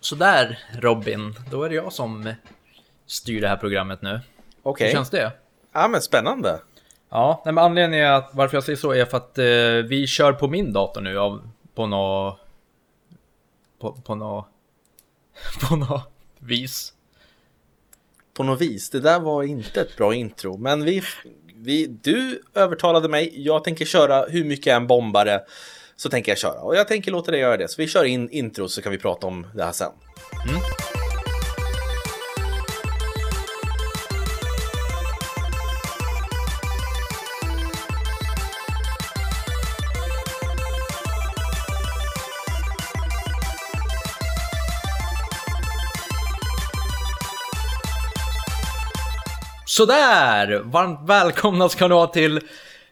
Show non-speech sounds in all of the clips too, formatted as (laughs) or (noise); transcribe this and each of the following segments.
Sådär Robin, då är det jag som styr det här programmet nu. Okej. Hur känns det? Ja, men spännande. Ja, nej, men anledningen att varför jag säger så är för att eh, vi kör på min dator nu av, på nå... På, på nå... (laughs) På nå vis. På något vis. Det där var inte ett bra intro, men vi, vi, du övertalade mig. Jag tänker köra hur mycket än bombare så tänker jag köra och jag tänker låta dig göra det. Så vi kör in intro så kan vi prata om det här sen. Mm. Sådär! Varmt välkomna ska ni vara till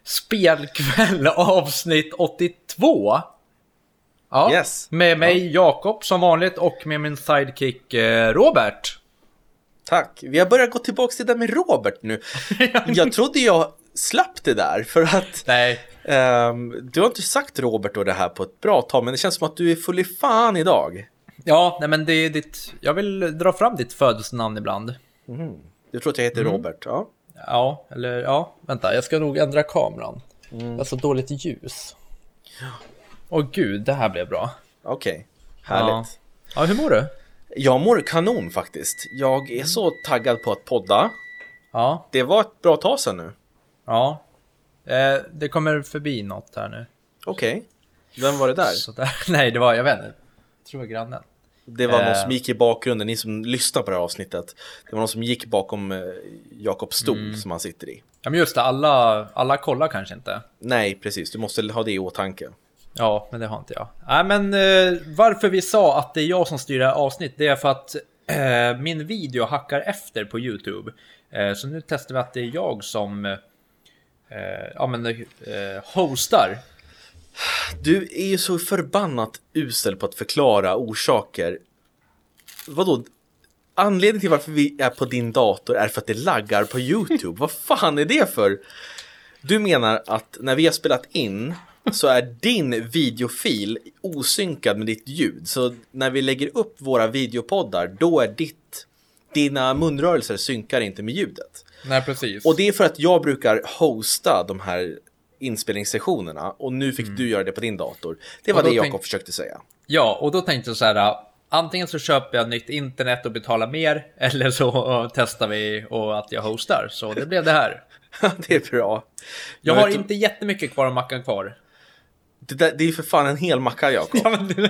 Spelkväll (laughs) avsnitt 82. Ja, Yes. med mig Jakob som vanligt och med min sidekick eh, Robert. Tack. Vi har börjat gå tillbaka till det där med Robert nu. (laughs) Jag trodde jag slapp det där för att Nej, ehm, du har inte sagt Robert och det här på ett bra tag, men det känns som att du är full i fan idag. ja, nej men det är ditt... Jag vill dra fram ditt födelsenamn ibland. Du tror att jag heter Robert? Ja. Ja, eller ja, vänta, jag ska nog ändra kameran. Det är så dåligt ljus. Åh gud, det här blev bra. Okej. Härligt. Ja. ja, hur mår du? Jag mår kanon faktiskt. Jag är så taggad på att podda. Ja, Det var ett bra tag sedan nu. ja. Eh, det kommer förbi något här nu. Okej. Vem var det där? Sådär. (laughs) Nej, det var, jag vet inte. Jag tror det var grannen. Det var någon Eh. som gick i bakgrunden, ni som lyssnar på det här avsnittet. Det var någon som gick bakom eh, Jakobs stol Mm. som han sitter i. Ja, men just det, alla, alla kollar kanske inte. Nej, precis. Du måste ha det i åtanke. Ja, men det har inte jag. Nej, men eh, varför vi sa att det är jag som styr det här avsnitt, det är för att eh, min video hackar efter på YouTube. Eh, så nu testar vi att det är jag som eh, ja, men, hostar. Du är ju så förbannat usel på att förklara orsaker. Vadå? Anledningen till varför vi är på din dator är för att det laggar på YouTube. Vad fan är det för? Du menar att när vi har spelat in så är din videofil osynkad med ditt ljud. Så när vi lägger upp våra videopoddar, då är ditt, dina munrörelser synkar inte med ljudet. Nej, precis. Och det är för att jag brukar hosta de här inspelningssessionerna och nu fick du göra det på din dator. Det var Mm. Det Jakob tänk- försökte säga. Ja, och då tänkte jag så här. Antingen så köper jag nytt internet och betalar mer, (laughs) eller så testar vi och att jag hostar. Så det blev det här. (laughs) det är bra. Jag har du- inte jättemycket kvar av mackan kvar. Det, där, det är för fan en hel macka Jakob. (laughs) Ja, men,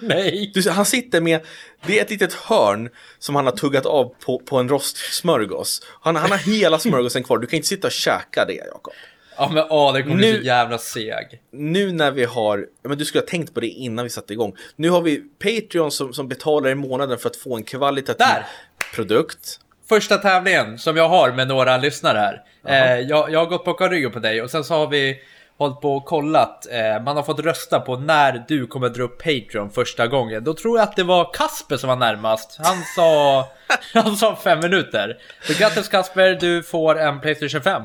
nej. Du, han sitter med, det är ett litet hörn som han har tuggat av på, på en rostsmörgås. Han, han har hela smörgåsen kvar, du kan inte sitta och käka det Jakob. Ja, men åh, det kommer bli Nu- så jävla seg. Nu när vi har, men du skulle ha tänkt på det innan vi satte igång. Nu har vi Patreon som, som betalar i månaden för att få en kvalitativ Där! produkt. Första tävlingen som jag har med några lyssnare här. Eh, jag, jag har gått på ryggen på dig och sen så har vi hållit på och kollat. Eh, man har fått rösta på när du kommer dra upp Patreon första gången. Då tror jag att det var Kasper som var närmast. Han sa, (laughs) han sa fem minuter. Så grattis Kasper, du får en Playstation 5.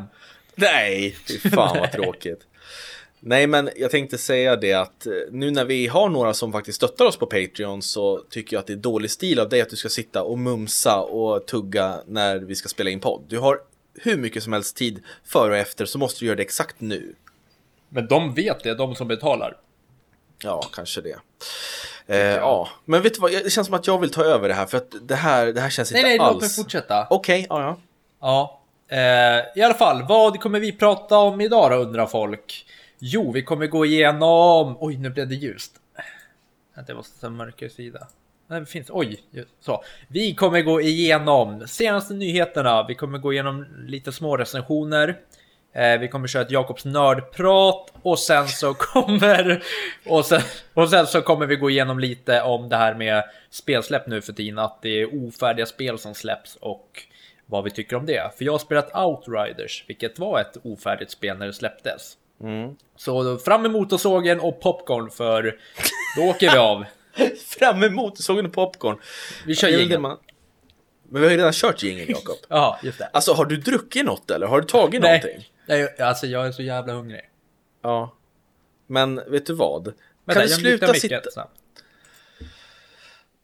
(laughs) Nej, fy fan vad tråkigt. Nej, men jag tänkte säga det att eh, nu när vi har några som faktiskt stöttar oss på Patreon så tycker jag att det är dålig stil av dig att du ska sitta och mumsa och tugga när vi ska spela in podd. Du har hur mycket som helst tid före och efter så måste du göra det exakt nu. Men de vet det, de som betalar. Ja, kanske det. Eh, ja, men vet du vad? Det känns som att jag vill ta över det här för att det här, det här känns Nej, inte nej, alls. låt mig fortsätta. Okej, ja, ja. Ja, Eh, i alla fall, vad kommer vi prata om idag då undrar folk? Jo, vi kommer gå igenom... Oj, nu blev det ljust. Vänta, jag måste ta en mörkare sida. Nej, det finns... Oj, så. Vi kommer gå igenom senaste nyheterna. Vi kommer gå igenom lite små recensioner. Eh, vi kommer köra ett Jakobs nördprat och sen så (laughs) kommer och sen, och sen så kommer vi gå igenom lite om det här med spelsläpp nu för tiden. Att det är ofärdiga spel som släpps och vad vi tycker om det. För jag har spelat Outriders, vilket var ett ofärdigt spel när det släpptes. Så då fram emot och sågen och popcorn för då åker vi av. (laughs) Fram emot sågen och popcorn. Vi kör jingeln. man- Men vi har ju redan kört jingeln, Jakob. (laughs) Ja, just det. Alltså, har du druckit något eller? Har du tagit någonting? Nej, nej, alltså jag är så jävla hungrig. Ja. Men vet du vad? Vänta, kan du sluta sitta... micken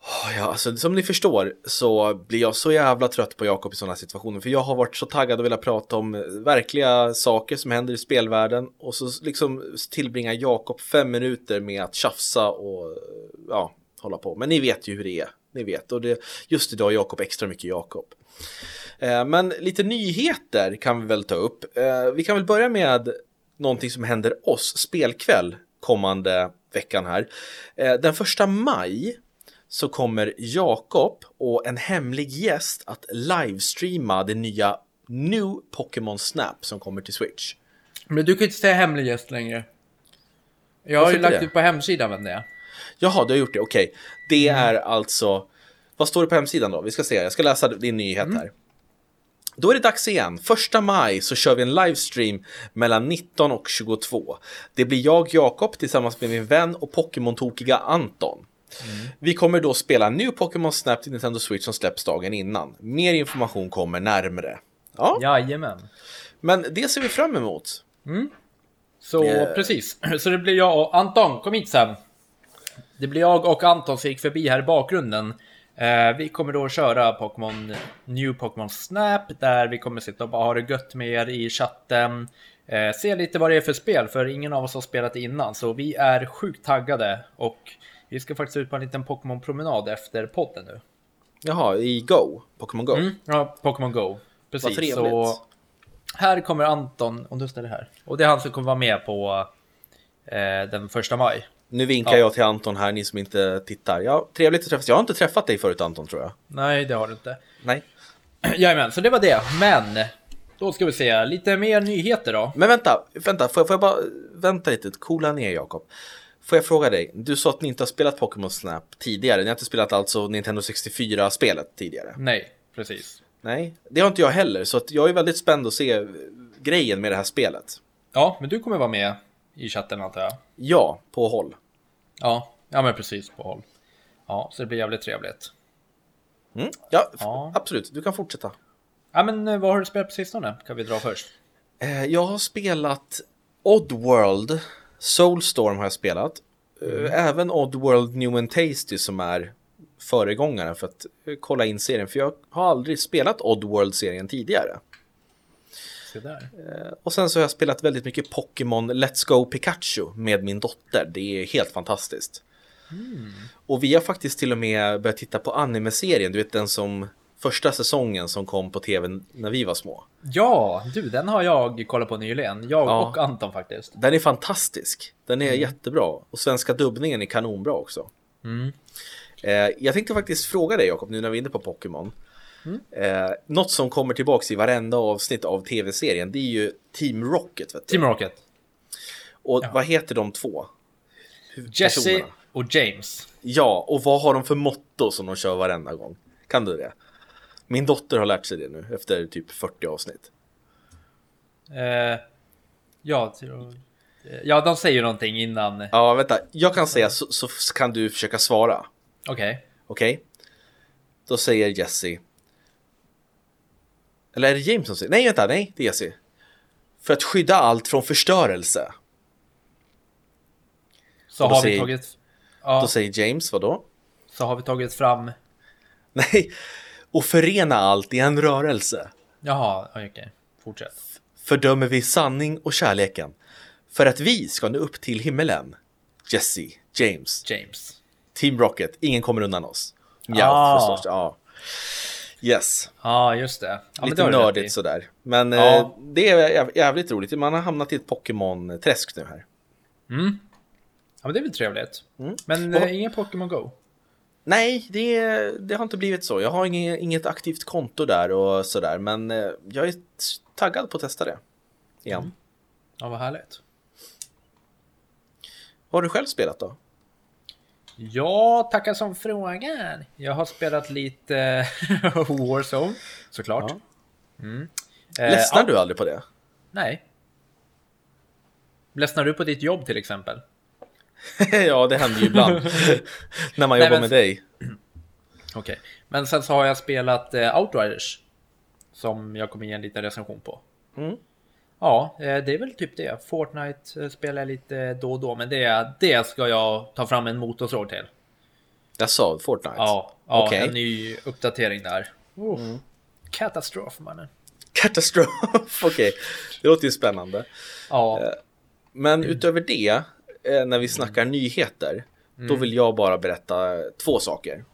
Oh, Ja, alltså, som ni förstår så blir jag så jävla trött på Jakob i sådana situationer. För jag har varit så taggad och velat prata om eh, verkliga saker som händer i spelvärlden. Och så liksom tillbringar Jakob fem minuter med att tjafsa och eh, ja, hålla på. Men ni vet ju hur det är. Ni vet. Och det, just idag är Jakob extra mycket Jakob. Eh, men lite nyheter kan vi väl ta upp. Eh, vi kan väl börja med någonting som händer oss spelkväll kommande veckan här. Eh, den första maj så kommer Jakob och en hemlig gäst att livestreama det nya New Pokémon Snap som kommer till Switch. Men du kan inte säga hemlig gäst längre. Jag har Varför ju lagt det? ut på hemsidan vem det är. Jaha, du har gjort det, okej. Det Mm. är alltså, vad står det på hemsidan då? Vi ska se, jag ska läsa din nyhet Mm. här. Då är det dags igen. Första maj så kör vi en livestream mellan 19 och 22. Det blir jag, Jakob, tillsammans med min vän och Pokémon-tokiga Anton. Mm. Vi kommer då spela New Pokémon Snap till Nintendo Switch som släpps dagen innan. Mer information kommer närmre. Ja, Jajamän. men det ser vi fram emot. Så Eh. precis. (clears throat) Så det blir jag och Anton, kom hit sen. Det blir jag och Anton som gick förbi här i bakgrunden. Eh, vi kommer då köra Pokémon New Pokémon Snap där vi kommer sitta och bara ha det gött med er i chatten. Eh, se lite vad det är för spel för ingen av oss har spelat innan så vi är sjukt taggade och vi ska faktiskt ut på en liten Pokémon promenad efter podden nu. Jaha, i Go, Pokémon Go. Mm, ja, Pokémon Go. Precis. Vad trevligt. Så här kommer Anton, och just det här. Och det är han som kommer vara med på eh, den första maj. Nu vinkar Ja. jag till Anton här, ni som inte tittar. Ja, trevligt att träffas. Jag har inte träffat dig förut Anton tror jag. Nej, det har du inte. Nej. (clears throat) Jajamän, så det var det. Men då ska vi se lite mer nyheter då. Men vänta, vänta, får jag, får jag bara vänta lite, coola ner Jakob. Får jag fråga dig, du sa att ni inte har spelat Pokémon Snap tidigare, ni har inte spelat alltså Nintendo 64-spelet tidigare? Nej, precis. Nej, det har inte jag heller, så jag är väldigt spänd att se grejen med det här spelet. Ja, men du kommer vara med i chatten antar jag. Ja, på håll. Ja, ja men precis på håll. Ja, så det blir jävligt trevligt. Mm. Ja, Ja. absolut, du kan fortsätta. Ja, men eh, vad har du spelat på sistone? Kan vi dra först? Eh, Jag har spelat Oddworld, Soulstorm har jag spelat. Eh, Även Oddworld New and Tasty som är föregångaren för att eh, kolla in serien. För jag har aldrig spelat Oddworld-serien tidigare. Eh, Och sen så har jag spelat väldigt mycket Pokémon Let's Go Pikachu med min dotter. Det är helt fantastiskt. Och vi har faktiskt till och med börjat titta på anime-serien. Du vet den som första säsongen som kom på tv när vi var små. Ja, du, den har jag kollat på nyligen. Jag Ja. och Anton faktiskt. Den är fantastisk. Den är jättebra. Och svenska dubbningen är kanonbra också. Mm. Eh, jag tänkte faktiskt fråga dig Jakob, nu när vi är inne på Pokémon. Eh, något som kommer tillbaks i varenda avsnitt av tv-serien, det är ju Team Rocket. Vet du? Team Rocket. Och Ja. vad heter de två? Jesse och James. Ja, och vad har de för motto som de kör varenda gång? Kan du det? Min dotter har lärt sig det nu efter typ 40 avsnitt. Eh, ja, till- ja, de säger någonting innan. Ja, vänta, jag kan säga så, så kan du försöka svara. Okej. Okej? Då säger Jesse. Eller är det James som säger? Nej, vänta, nej, det är Jesse. För att skydda allt från förstörelse. Så har vi säger- tagit... Ja, Då säger James, vadå? så har vi tagit fram... Nej, och förena allt i en rörelse. Jaha, okej. Fortsätt. Fördömer vi sanning och kärleken. För att vi ska nå upp till himmelen. Jesse, James, James. Team Rocket, ingen kommer undan oss. Mjau, Ah. förstås. Ja. Yes, Ja, just det. Ja, lite det nördigt sådär. Men Ja. eh, det är jäv- jävligt roligt. Man har hamnat i ett Pokémon-träsk nu här. Mm. Ja, men det är väl trevligt. Mm. Men eh, ingen Pokémon Go? Nej, det, det har inte blivit så. Jag har inget, inget aktivt konto där och sådär. Men eh, jag är taggad på att testa det. Igen. Mm. Ja, vad härligt. Vad har du själv spelat då? Ja, tackar som frågar. Jag har spelat lite (laughs) Warzone, såklart. Ja. Mm. Eh, Ledsnar ja, du aldrig på det? Nej. Ledsnar du på ditt jobb till exempel? (laughs) ja, det händer ju ibland. (laughs) När man Nej, jobbar men- med dig. (clears throat) Okej. Men sen så har jag spelat eh, Outriders. Som jag kommer ge en liten recension på. Mm. Ja, eh, det är väl typ det. Fortnite eh, spelar jag lite då och då, men det, det ska jag ta fram en motorsåg till. Jag sa Fortnite? Ja, ja Okej. en ny uppdatering där. Katastrof mannen. Katastrof, (laughs) okej. Det låter ju spännande. Ja, Men utöver det, eh, när vi snackar nyheter, då vill jag bara berätta två saker.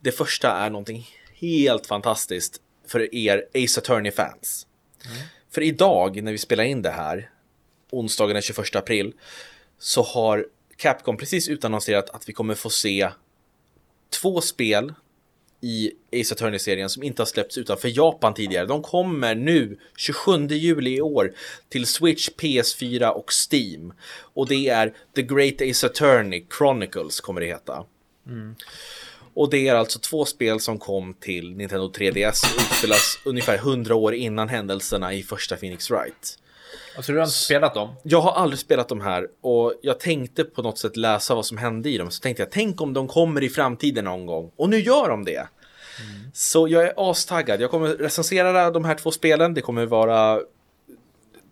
Det första är någonting helt fantastiskt för er Ace Attorney-fans. För idag, när vi spelar in det här, onsdagen den 21 april, så har Capcom precis utannonserat att vi kommer få se två spel i Ace Attorney-serien som inte har släppts utanför Japan tidigare. De kommer nu 27 juli i år till Switch, PS4 och Steam. Och det är The Great Ace Attorney Chronicles kommer det heta. Och det är alltså två spel som kom till Nintendo 3DS och utspelas ungefär 100 år innan händelserna i första Phoenix Wright. Alltså du har inte spelat dem? Jag har aldrig spelat de här och jag tänkte på något sätt läsa vad som hände i dem. Så tänkte jag, tänk om de kommer i framtiden någon gång. Och nu gör de det. Så jag är astaggad. Jag kommer recensera de här två spelen. Det kommer vara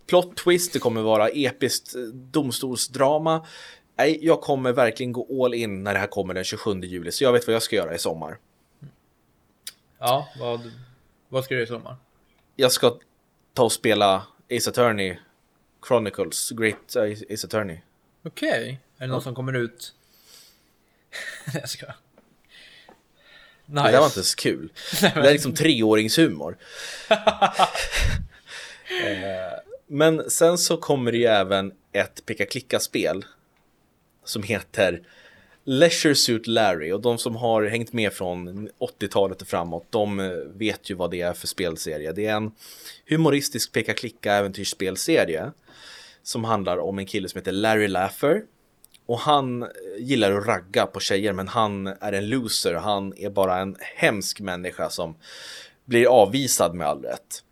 plot twist, det kommer vara episkt eh, domstolsdrama. Nej, jag kommer verkligen gå all in när det här kommer den 27 juli. Så jag vet vad jag ska göra i sommar. Ja, vad, vad ska du göra i sommar? Jag ska ta och spela Ace Attorney Chronicles, Great Ace Attorney. Okej, är det någon som kommer ut? (laughs) jag ska. Nice. Det där var inte så kul. (laughs) Det är liksom treåringshumor. (laughs) Eh, Men sen så kommer det ju även ett peka-klicka-spel som heter Leisure Suit Larry och de som har hängt med från 80-talet och framåt de eh, vet ju vad det är för spelserie. Det är en humoristisk peka-klicka äventyrsspelserie som handlar om en kille som heter Larry Laffer och han eh, gillar att ragga på tjejer men han är en loser. Han är bara en hemsk människa som blir avvisad med all rätt.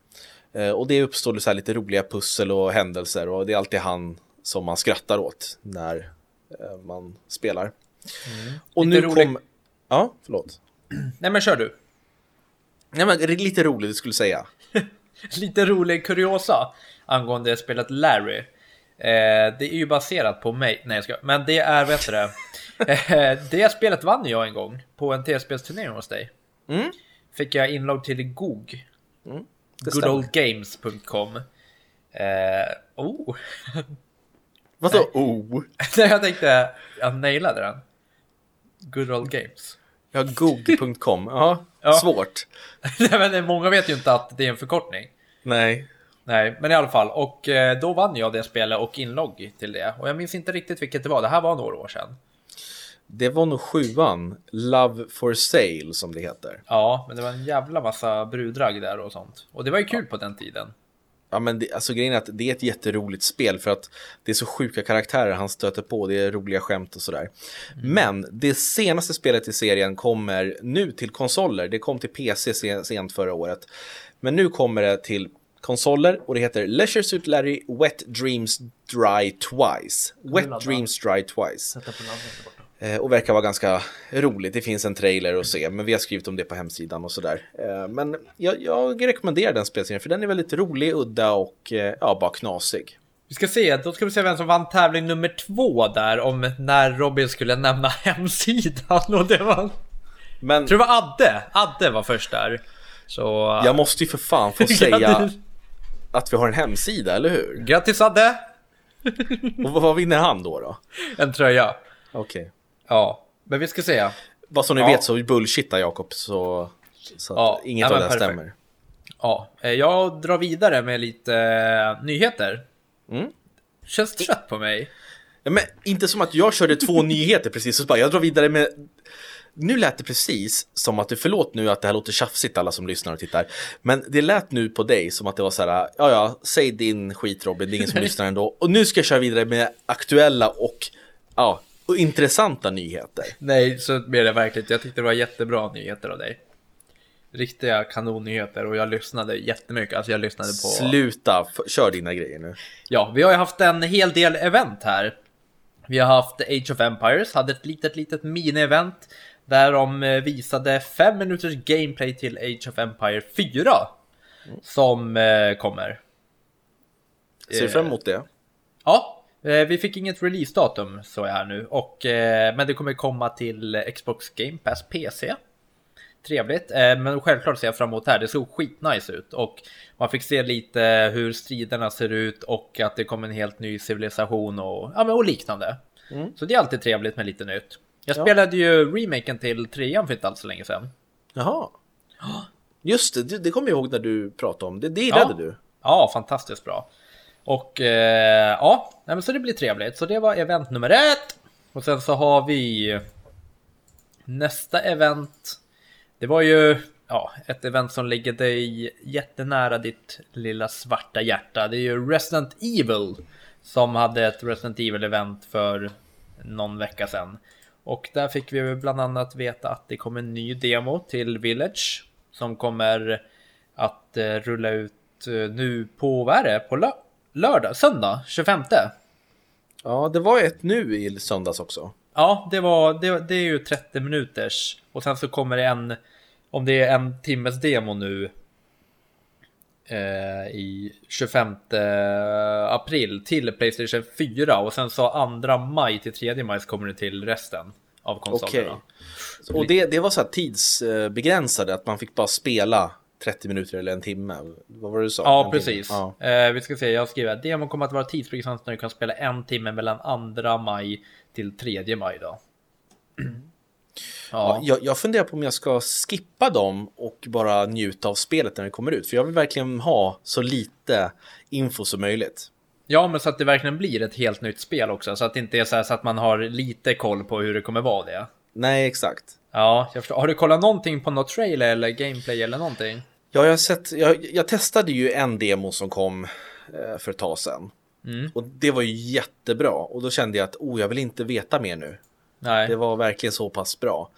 Eh, och det uppstår så här lite roliga pussel och händelser och det är alltid han som man skrattar åt när man spelar. Och Lite nu rolig- kom... Ja, förlåt. (clears throat) Nej men kör du. Nej, men det är lite roligt, skulle säga. (laughs) Lite rolig kuriosa angående spelet Larry. Eh, det är ju baserat på mig. Nej jag ska. Men det är, det? (laughs) Eh, det spelet vann jag en gång på en TS-spelsturnering hos dig. Mm. Fick jag inlogg till GOG. stämmer. Goodoldgames.com. Eh, oh. Vadå? (laughs) Oh. Jag tänkte, jag nailade den. Good old games. Ja, gog.com. Ja, (laughs) Ja. svårt. (laughs) Nej, men många vet ju inte att det är en förkortning. Nej. Nej, men i alla fall. Och eh, då vann jag det spelet och inlogg till det. Och jag minns inte riktigt vilket det var. Det här var några år sedan. Det var nog sjuan. Love for sale som det heter. Ja, men det var en jävla massa brudragg där och sånt. Och det var ju kul på den tiden. Ja men det, alltså grejen är att det är ett jätteroligt spel för att det är så sjuka karaktärer han stöter på, det är roliga skämt och sådär. Men det senaste spelet i serien kommer nu till konsoler, det kom till PC sen- sent förra året. Men nu kommer det till konsoler och det heter Leisure Suit Larry Wet Dreams Dry Twice. Wet Dreams Dry Twice. Eh, och verkar vara ganska roligt. Det finns en trailer att se, men vi har skrivit om det på hemsidan och sådär. Eh, men jag, jag rekommenderar den spelserien för den är väldigt rolig, udda och eh, ja, bara knasig. Vi ska se, då ska vi se vem som vann tävling nummer två där om när Robin skulle nämna (laughs) hemsidan och det var... Men Jag tror det var Adde. Adde var först där. Så... jag måste ju för fan få (laughs) säga att vi har en hemsida, eller hur? Grattis Adde! Och vad, vinner han då? då? En tröja. Okej. Ja, men vi ska se. Vad som ni Ja. vet så bullshittar Jakob så, så Ja, inget ja, av det perfekt. stämmer. Ja, eh, jag drar vidare med lite eh, nyheter. Mm. Känns trött på mig. Ja, men inte som att jag körde två (laughs) nyheter precis så bara jag drar vidare med Nu lät det precis som att du, förlåt nu att det här låter tjafsigt alla som lyssnar och tittar Men det lät nu på dig som att det var så här, ja ja, säg din skit Robin, det är ingen som (laughs) lyssnar ändå Och nu ska jag köra vidare med aktuella och, ja, och intressanta nyheter Nej, så blir det verkligen. Jag tyckte det var jättebra nyheter av dig. Riktiga kanonnyheter och jag lyssnade jättemycket. Alltså jag lyssnade på... Sluta, kör dina grejer nu Ja, vi har ju haft en hel del event här. Vi har haft Age of Empires, hade ett litet, litet mini-event där de eh, visade fem minuters gameplay till Age of Empire 4 som eh, kommer. Ser du fram emot det? Ja, Eh, Vi fick inget releasedatum så jag här nu, och, eh, men det kommer komma till Xbox Game Pass PC. Trevligt, eh, men självklart ser jag fram emot det här. Det såg skitnice ut och man fick se lite hur striderna ser ut och att det kommer en helt ny civilisation och, ja, men, och liknande. Mm. Så det är alltid trevligt med lite nytt. Jag Ja. spelade ju remaken till trean för inte alls så länge sedan. Jaha. (gasps) Just det, det, kommer jag ihåg när du pratade om. Det, det gillade du. Ja, fantastiskt bra. Och eh, ja, nej, men så det blir trevligt. Så det var event nummer ett. Och sen så har vi nästa event. Det var ju ja, ett event som ligger dig jättenära ditt lilla svarta hjärta. Det är ju Resident Evil som hade ett Resident Evil-event för någon vecka sedan. Och där fick vi bland annat veta att det kommer en ny demo till Village som kommer att eh, rulla ut eh, nu på, vad är det, på lö- lördag, söndag 25. Ja, det var ett nu i söndags också. Ja, det, var, det, det är ju 30 minuters och sen så kommer det en, om det är en timmes demo nu eh, i 25 april till Playstation 4 och sen så 2 maj till 3 maj så kommer det till resten av konsolerna. Okej. Och det, det var så här tidsbegränsade, att man fick bara spela 30 minuter eller en timme. Vad var det du sa? Ja, En precis. Ja. Eh, vi ska se, jag skriver att demon kommer att vara tidsbegränsat när du kan spela en timme mellan 2 maj till 3 maj då. Ja, Ja, jag, jag funderar på om jag ska skippa dem och bara njuta av spelet när det kommer ut. För jag vill verkligen ha så lite info som möjligt. ja, men så att det verkligen blir ett helt nytt spel också. Så att det inte är så, här, så att man har lite koll på hur det kommer vara det. Nej, exakt. Ja, jag förstår. Har du kollat någonting på något trailer eller gameplay eller någonting? Ja, jag, har sett, jag, jag testade ju en demo som kom eh, för ett tag sedan. Mm. Och det var ju jättebra. Och då kände jag att oh, jag vill inte veta mer nu. Nej. Det var verkligen så pass bra.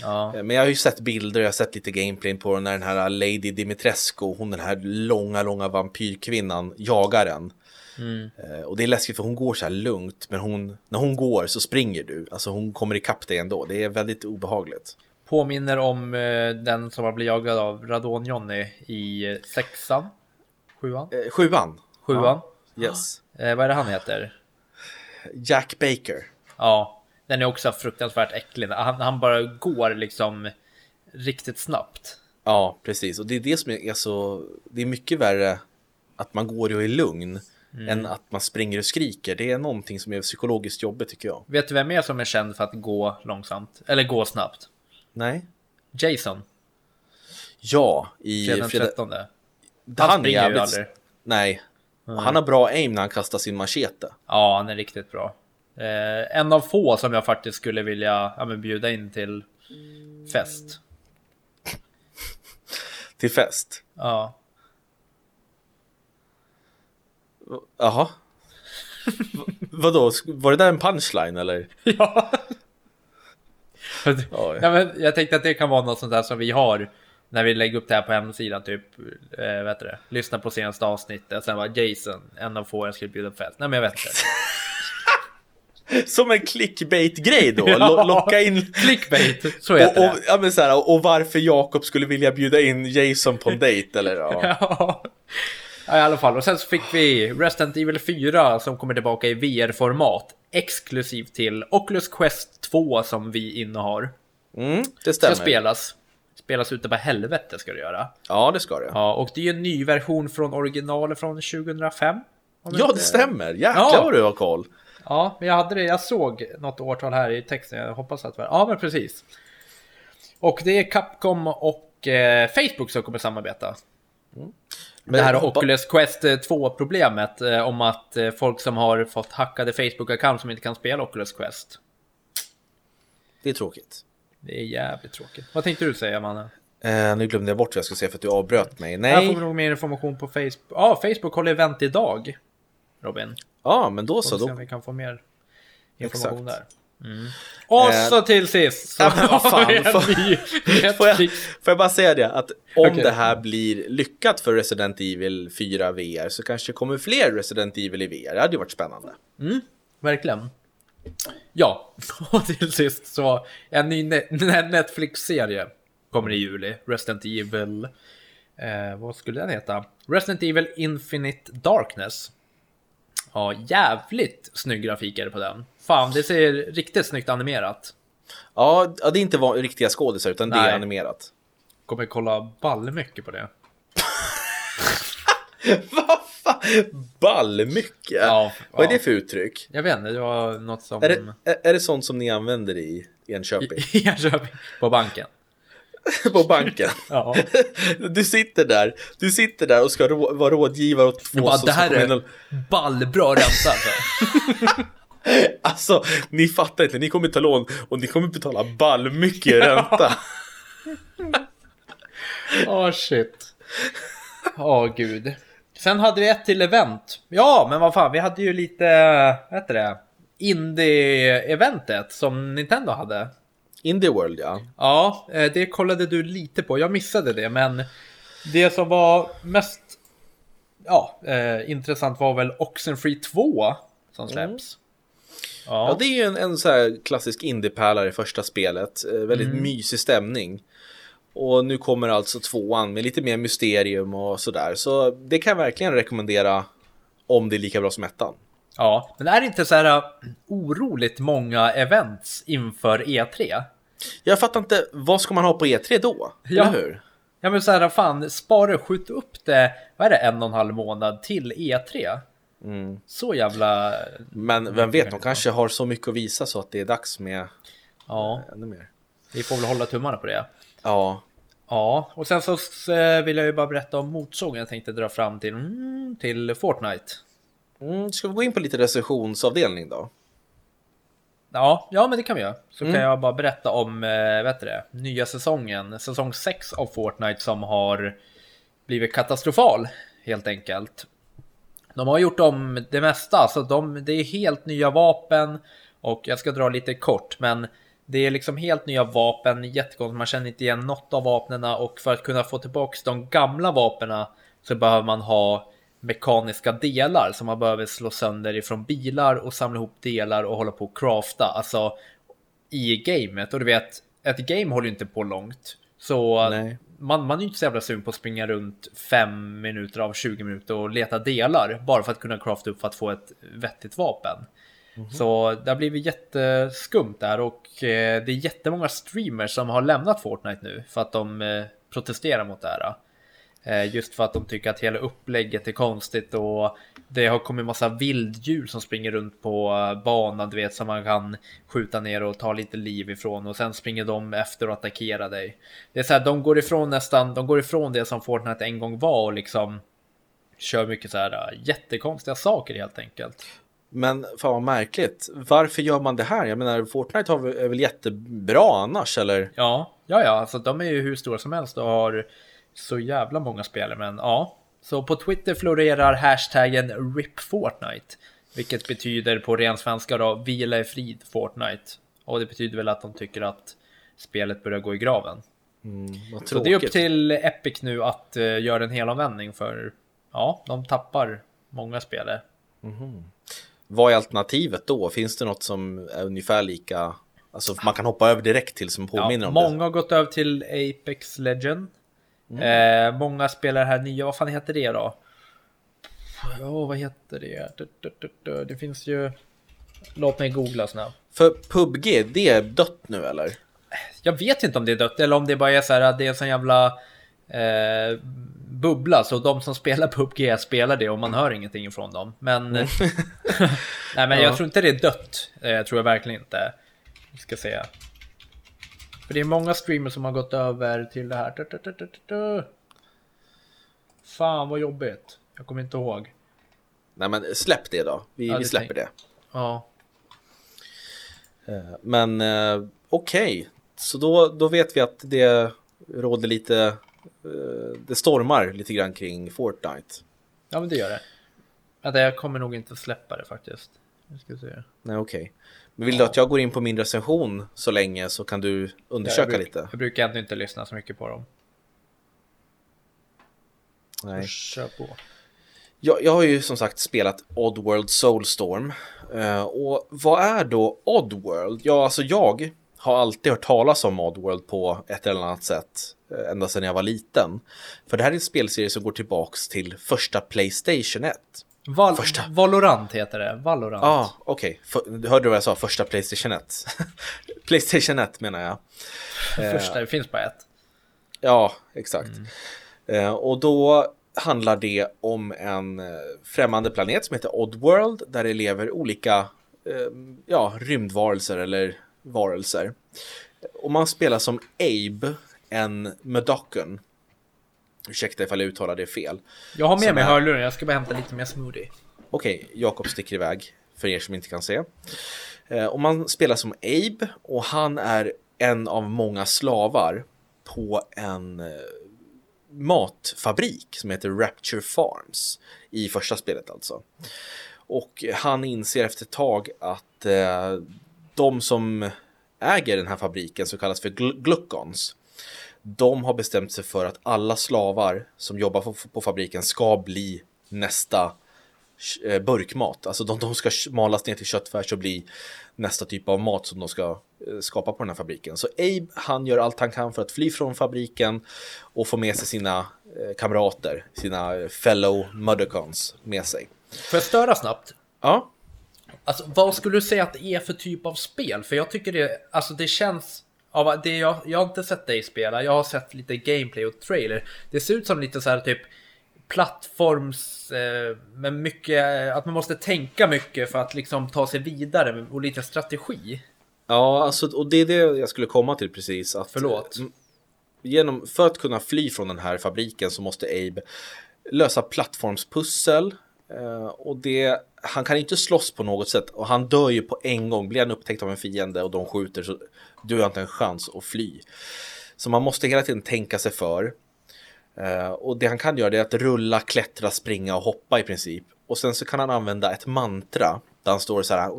Ja. Eh, Men jag har ju sett bilder, jag har sett lite gameplay på när den här Lady Dimitrescu, hon den här långa, långa vampyrkvinnan, jagar en. Mm. Eh, Och det är läskigt för hon går så här lugnt, men hon, när hon går så springer du. Alltså hon kommer ikapp dig ändå. Det är väldigt obehagligt. Påminner om eh, den som har blivit jagad av Radon-Johnny i eh, sexan? Sjuan? Eh, sjuan. Sjuan? Yes. Eh, vad är det han heter? Jack Baker. Ja, den är också fruktansvärt äcklig. Han, han bara går liksom riktigt snabbt. Ja, precis. Och det är det som är så... Det är mycket värre att man går och är lugn än att man springer och skriker. Det är någonting som är psykologiskt jobbigt tycker jag. Vet du vem mer som är känd för att gå långsamt? Eller gå snabbt? Nej? Jason, Ja, i fredag den fredag... 13. Han, Han är springer ju aldrig. Nej. Han har bra aim när han kastar sin machete. Ja, han är riktigt bra. Eh, en av få som jag faktiskt skulle vilja ja, bjuda in till fest. (laughs) Till fest. Ja. Jaha. (laughs) Vadå, var det där en punchline eller? ja. Ja, men jag tänkte att det kan vara något sånt där som vi har när vi lägger upp det här på hemsidan. Typ, eh, vet du det? Lyssna på senaste avsnittet. Sen var Jason, en av få jag skulle bjuda på fest. Nej, men jag vet inte. (laughs) Som en clickbait-grej då? (laughs) Ja. Lo- locka in... Clickbait, så Och, heter och, det. ja, men så här, och varför Jakob skulle vilja bjuda in Jason på en dejt eller? Ja. (laughs) Ja. Ja, i alla fall. Och sen så fick vi Resident Evil 4 som kommer tillbaka i VR-format. Exklusivt till Oculus Quest 2 som vi innehar. Mm, det Ska stämmer. spelas. Spelas ute på helvete ska det göra. Ja, det ska det. Ja, och det är ju en ny version från originalet från 2005. om ja det stämmer. Jäklar Ja. vad du har koll. Ja, men jag hade det. Jag såg något årtal här i texten. Jag hoppas att det var... Ja, men precis. Och det är Capcom och eh, Facebook som kommer samarbeta. Men det här hoppa- Oculus Quest 2-problemet eh, om att eh, folk som har fått hackade Facebook-account som inte kan spela Oculus Quest. Det är tråkigt. Det är jävligt tråkigt. Vad tänkte du säga, mannen? Eh, nu glömde jag bort vad jag skulle säga för att du avbröt mig. Nej. får nog mer information på Facebook. Ja, Facebook håller event idag. Robin. Ja, men då Så Då... vi kan få mer information Exakt. där. Mm. Och Eh, så till sist så ja, men fan, får- ny Får jag, får jag bara säga det att om Okej. det här blir lyckat för Resident Evil 4 VR så kanske kommer fler Resident Evil i VR. Det hade ju varit spännande. Verkligen. Ja, (laughs) och till sist så en ny Ne- Ne- Netflix-serie kommer i juli. Resident Evil. Eh, vad skulle den heta? Resident Evil Infinite Darkness. Ja, jävligt snygg grafik är det på den. Fan, det ser riktigt snyggt animerat. Ja, det är inte riktiga skådisar utan det Nej. är animerat. Kommer kolla ball mycket på det. (laughs) Vad fan? Ballmycket? Ja, Vad är ja. det för uttryck? Jag vet inte, det var något som... Är det, är, det sånt som ni använder i Enköping? (laughs) I Enköping, på banken. (laughs) på banken? Ja. Du sitter där, du sitter där och ska rå, vara rådgivare åt två bara, som det här är och- ballbra ränta. alltså. (laughs) Alltså, ni fattar inte, ni kommer ta lån och ni kommer betala ballmycket i ränta. Åh (laughs) shit. Åh gud. Sen hade vi ett till event. Ja, men vad fan, vi hade ju lite, vad heter det? Indie-eventet som Nintendo hade. Indie World ja. Ja, eh, det kollade du lite på. Jag missade det, men det som var mest ja, eh, intressant var väl Oxenfree 2 som släpps. Ja, Ja, det är ju en, en så här klassisk indiepärlare i första spelet. Eh, väldigt Mm. mysig stämning. Och nu kommer alltså tvåan med lite mer mysterium och sådär. Så det kan jag verkligen rekommendera om det är lika bra som ettan. ja, men är det inte så här uh, oroligt många events inför E E3? Jag fattar inte, vad ska man ha på E3 då? Ja. Eller hur? Ja men så här, fan, spara och skjut upp det, vad är det, en och en halv månad till E3? Mm. Så jävla... Men vem vet, de kanske har så mycket att visa så att det är dags med Ja, ännu mer. vi får väl hålla tummarna på det. Ja, Ja, och sen så eh, vill jag ju bara berätta om motsågen jag tänkte dra fram till, mm, till Fortnite. mm, ska vi gå in på lite recensionsavdelning då? Ja, ja men det kan vi göra. Så Mm. kan jag bara berätta om, eh, vet det, nya säsongen, säsong 6 av Fortnite som har blivit katastrofal helt enkelt. De har gjort om det mesta, så de, det är helt nya vapen och jag ska dra lite kort, men det är liksom helt nya vapen, jättekonstigt, man känner inte igen något av vapnen och för att kunna få tillbaks de gamla vapnen så behöver man ha mekaniska delar som man behöver slå sönder ifrån bilar och samla ihop delar och hålla på och crafta, alltså i gamet. Och du vet, ett game håller ju inte på långt. Så Nej man, man är ju inte så jävla sugen på att springa runt fem minuter av 20 minuter och leta delar bara för att kunna crafta upp för att få ett vettigt vapen. Så det har blivit jätteskumt där och eh, det är jättemånga streamers som har lämnat Fortnite nu för att de eh, protesterar mot det här. Eh, Just för att de tycker att hela upplägget är konstigt och det har kommit massa vilddjur som springer runt på eh, banan, du vet, som man kan skjuta ner och ta lite liv ifrån och sen springer de efter och attackerar dig. Det är så här, de går ifrån nästan, de går ifrån det som Fortnite en gång var och liksom kör mycket så här eh, jättekonstiga saker helt enkelt. Men fan vad märkligt. Varför gör man det här? Jag menar, Fortnite har väl- är väl jättebra annars, eller? Ja, ja, ja, alltså de är ju hur stora som helst och har så jävla många spelare, men ja. Så på Twitter florerar hashtaggen RIP vilket betyder på ren svenska då vila i frid Fortnite. Och det betyder väl att de tycker att spelet börjar gå i graven. Mm, Så det är upp till Epic nu att uh, göra en helomvändning för ja, de tappar många spelare. Vad är alternativet då? Finns det något som är ungefär lika? Alltså man kan hoppa över direkt till som påminner Ja, om många har gått över till Apex Legend. Eh, många spelar här nya, vad fan heter det då? Ja, vad heter det? Det finns ju... Låt mig googla snabbt. För PubG, det är dött nu eller? Jag vet inte om det är dött eller om det bara är så här att det är en sån jävla eh, bubbla. Så de som spelar PubG spelar det och man hör ingenting ifrån dem. Men, (laughs) nej, men Ja. jag tror inte det är dött. Eh, tror jag verkligen inte. Vi ska se. För det är många streamers som har gått över till det här. Fan vad jobbigt. Jag kommer inte ihåg. Nej men släpp det då. Vi, Ja, vi släpper det. Ja. Eh, Men eh, okej, så då, då vet vi att det råder lite, eh, det stormar lite grann kring Fortnite. ja, men det gör det. Vänta, jag kommer nog inte släppa det faktiskt. Nu ska se. Nej okej. Men vill du att jag går in på min recension så länge så kan du undersöka jag, bruk- lite? jag brukar ändå inte lyssna så mycket på dem. Nej. Kör på. Jag, jag har ju som sagt spelat Oddworld Soulstorm. Eh, och vad är då Oddworld? Ja, alltså jag har alltid hört talas om Oddworld på ett eller annat sätt. eh, Ända sedan jag var liten. För det här är en spelserie som går tillbaks till första Playstation 1. Val Första. Valorant heter det. Valorant. Ja, ah, okej. Okay. Du hörde vad jag sa? Första Playstation 1. (laughs) Playstation 1 menar jag. Första, det finns bara ett. Ja, exakt. Mm. Eh, och då handlar det om en eh, främmande planet som heter Oddworld där det lever olika eh, ja, rymdvarelser eller varelser. Och man spelar som Abe, en Medocon. Ursäkta ifall jag uttalar det fel. Jag har med mig är... hörlurar, jag ska bara hämta lite mer smoothie. Okej, okay, Jakob sticker iväg för er som inte kan se. Och man spelar som Abe och han är en av många slavar på en matfabrik som heter Rapture Farms i första spelet alltså. Och han inser efter ett tag att eh, de som äger den här fabriken som kallas för gl gluckons de har bestämt sig för att alla slavar som jobbar på, på fabriken ska bli nästa eh, burkmat. Alltså de, de ska malas ner till köttfärs och bli nästa typ av mat som de ska eh, skapa på den här fabriken. Så Abe, han gör allt han kan för att fly från fabriken och få med sig sina eh, kamrater, sina fellow muddercons med sig. Får jag störa snabbt? Ja. Alltså, vad skulle du säga att det är för typ av spel? För jag tycker det, alltså det känns av det jag, jag har inte sett dig spela, jag har sett lite gameplay och trailer. Det ser ut som lite så här typ plattforms eh, med mycket, att man måste tänka mycket för att liksom ta sig vidare och lite strategi. Ja, alltså, och det är det jag skulle komma till precis. Att, Förlåt. Genom, för att kunna fly från den här fabriken så måste Abe lösa plattformspussel. Eh, och det, han kan inte slåss på något sätt och han dör ju på en gång. Blir han upptäckt av en fiende och de skjuter så du har inte en chans att fly. Så man måste hela tiden tänka sig för. Eh, och det han kan göra är att rulla, klättra, springa och hoppa i princip. Och sen så kan han använda ett mantra där han står så här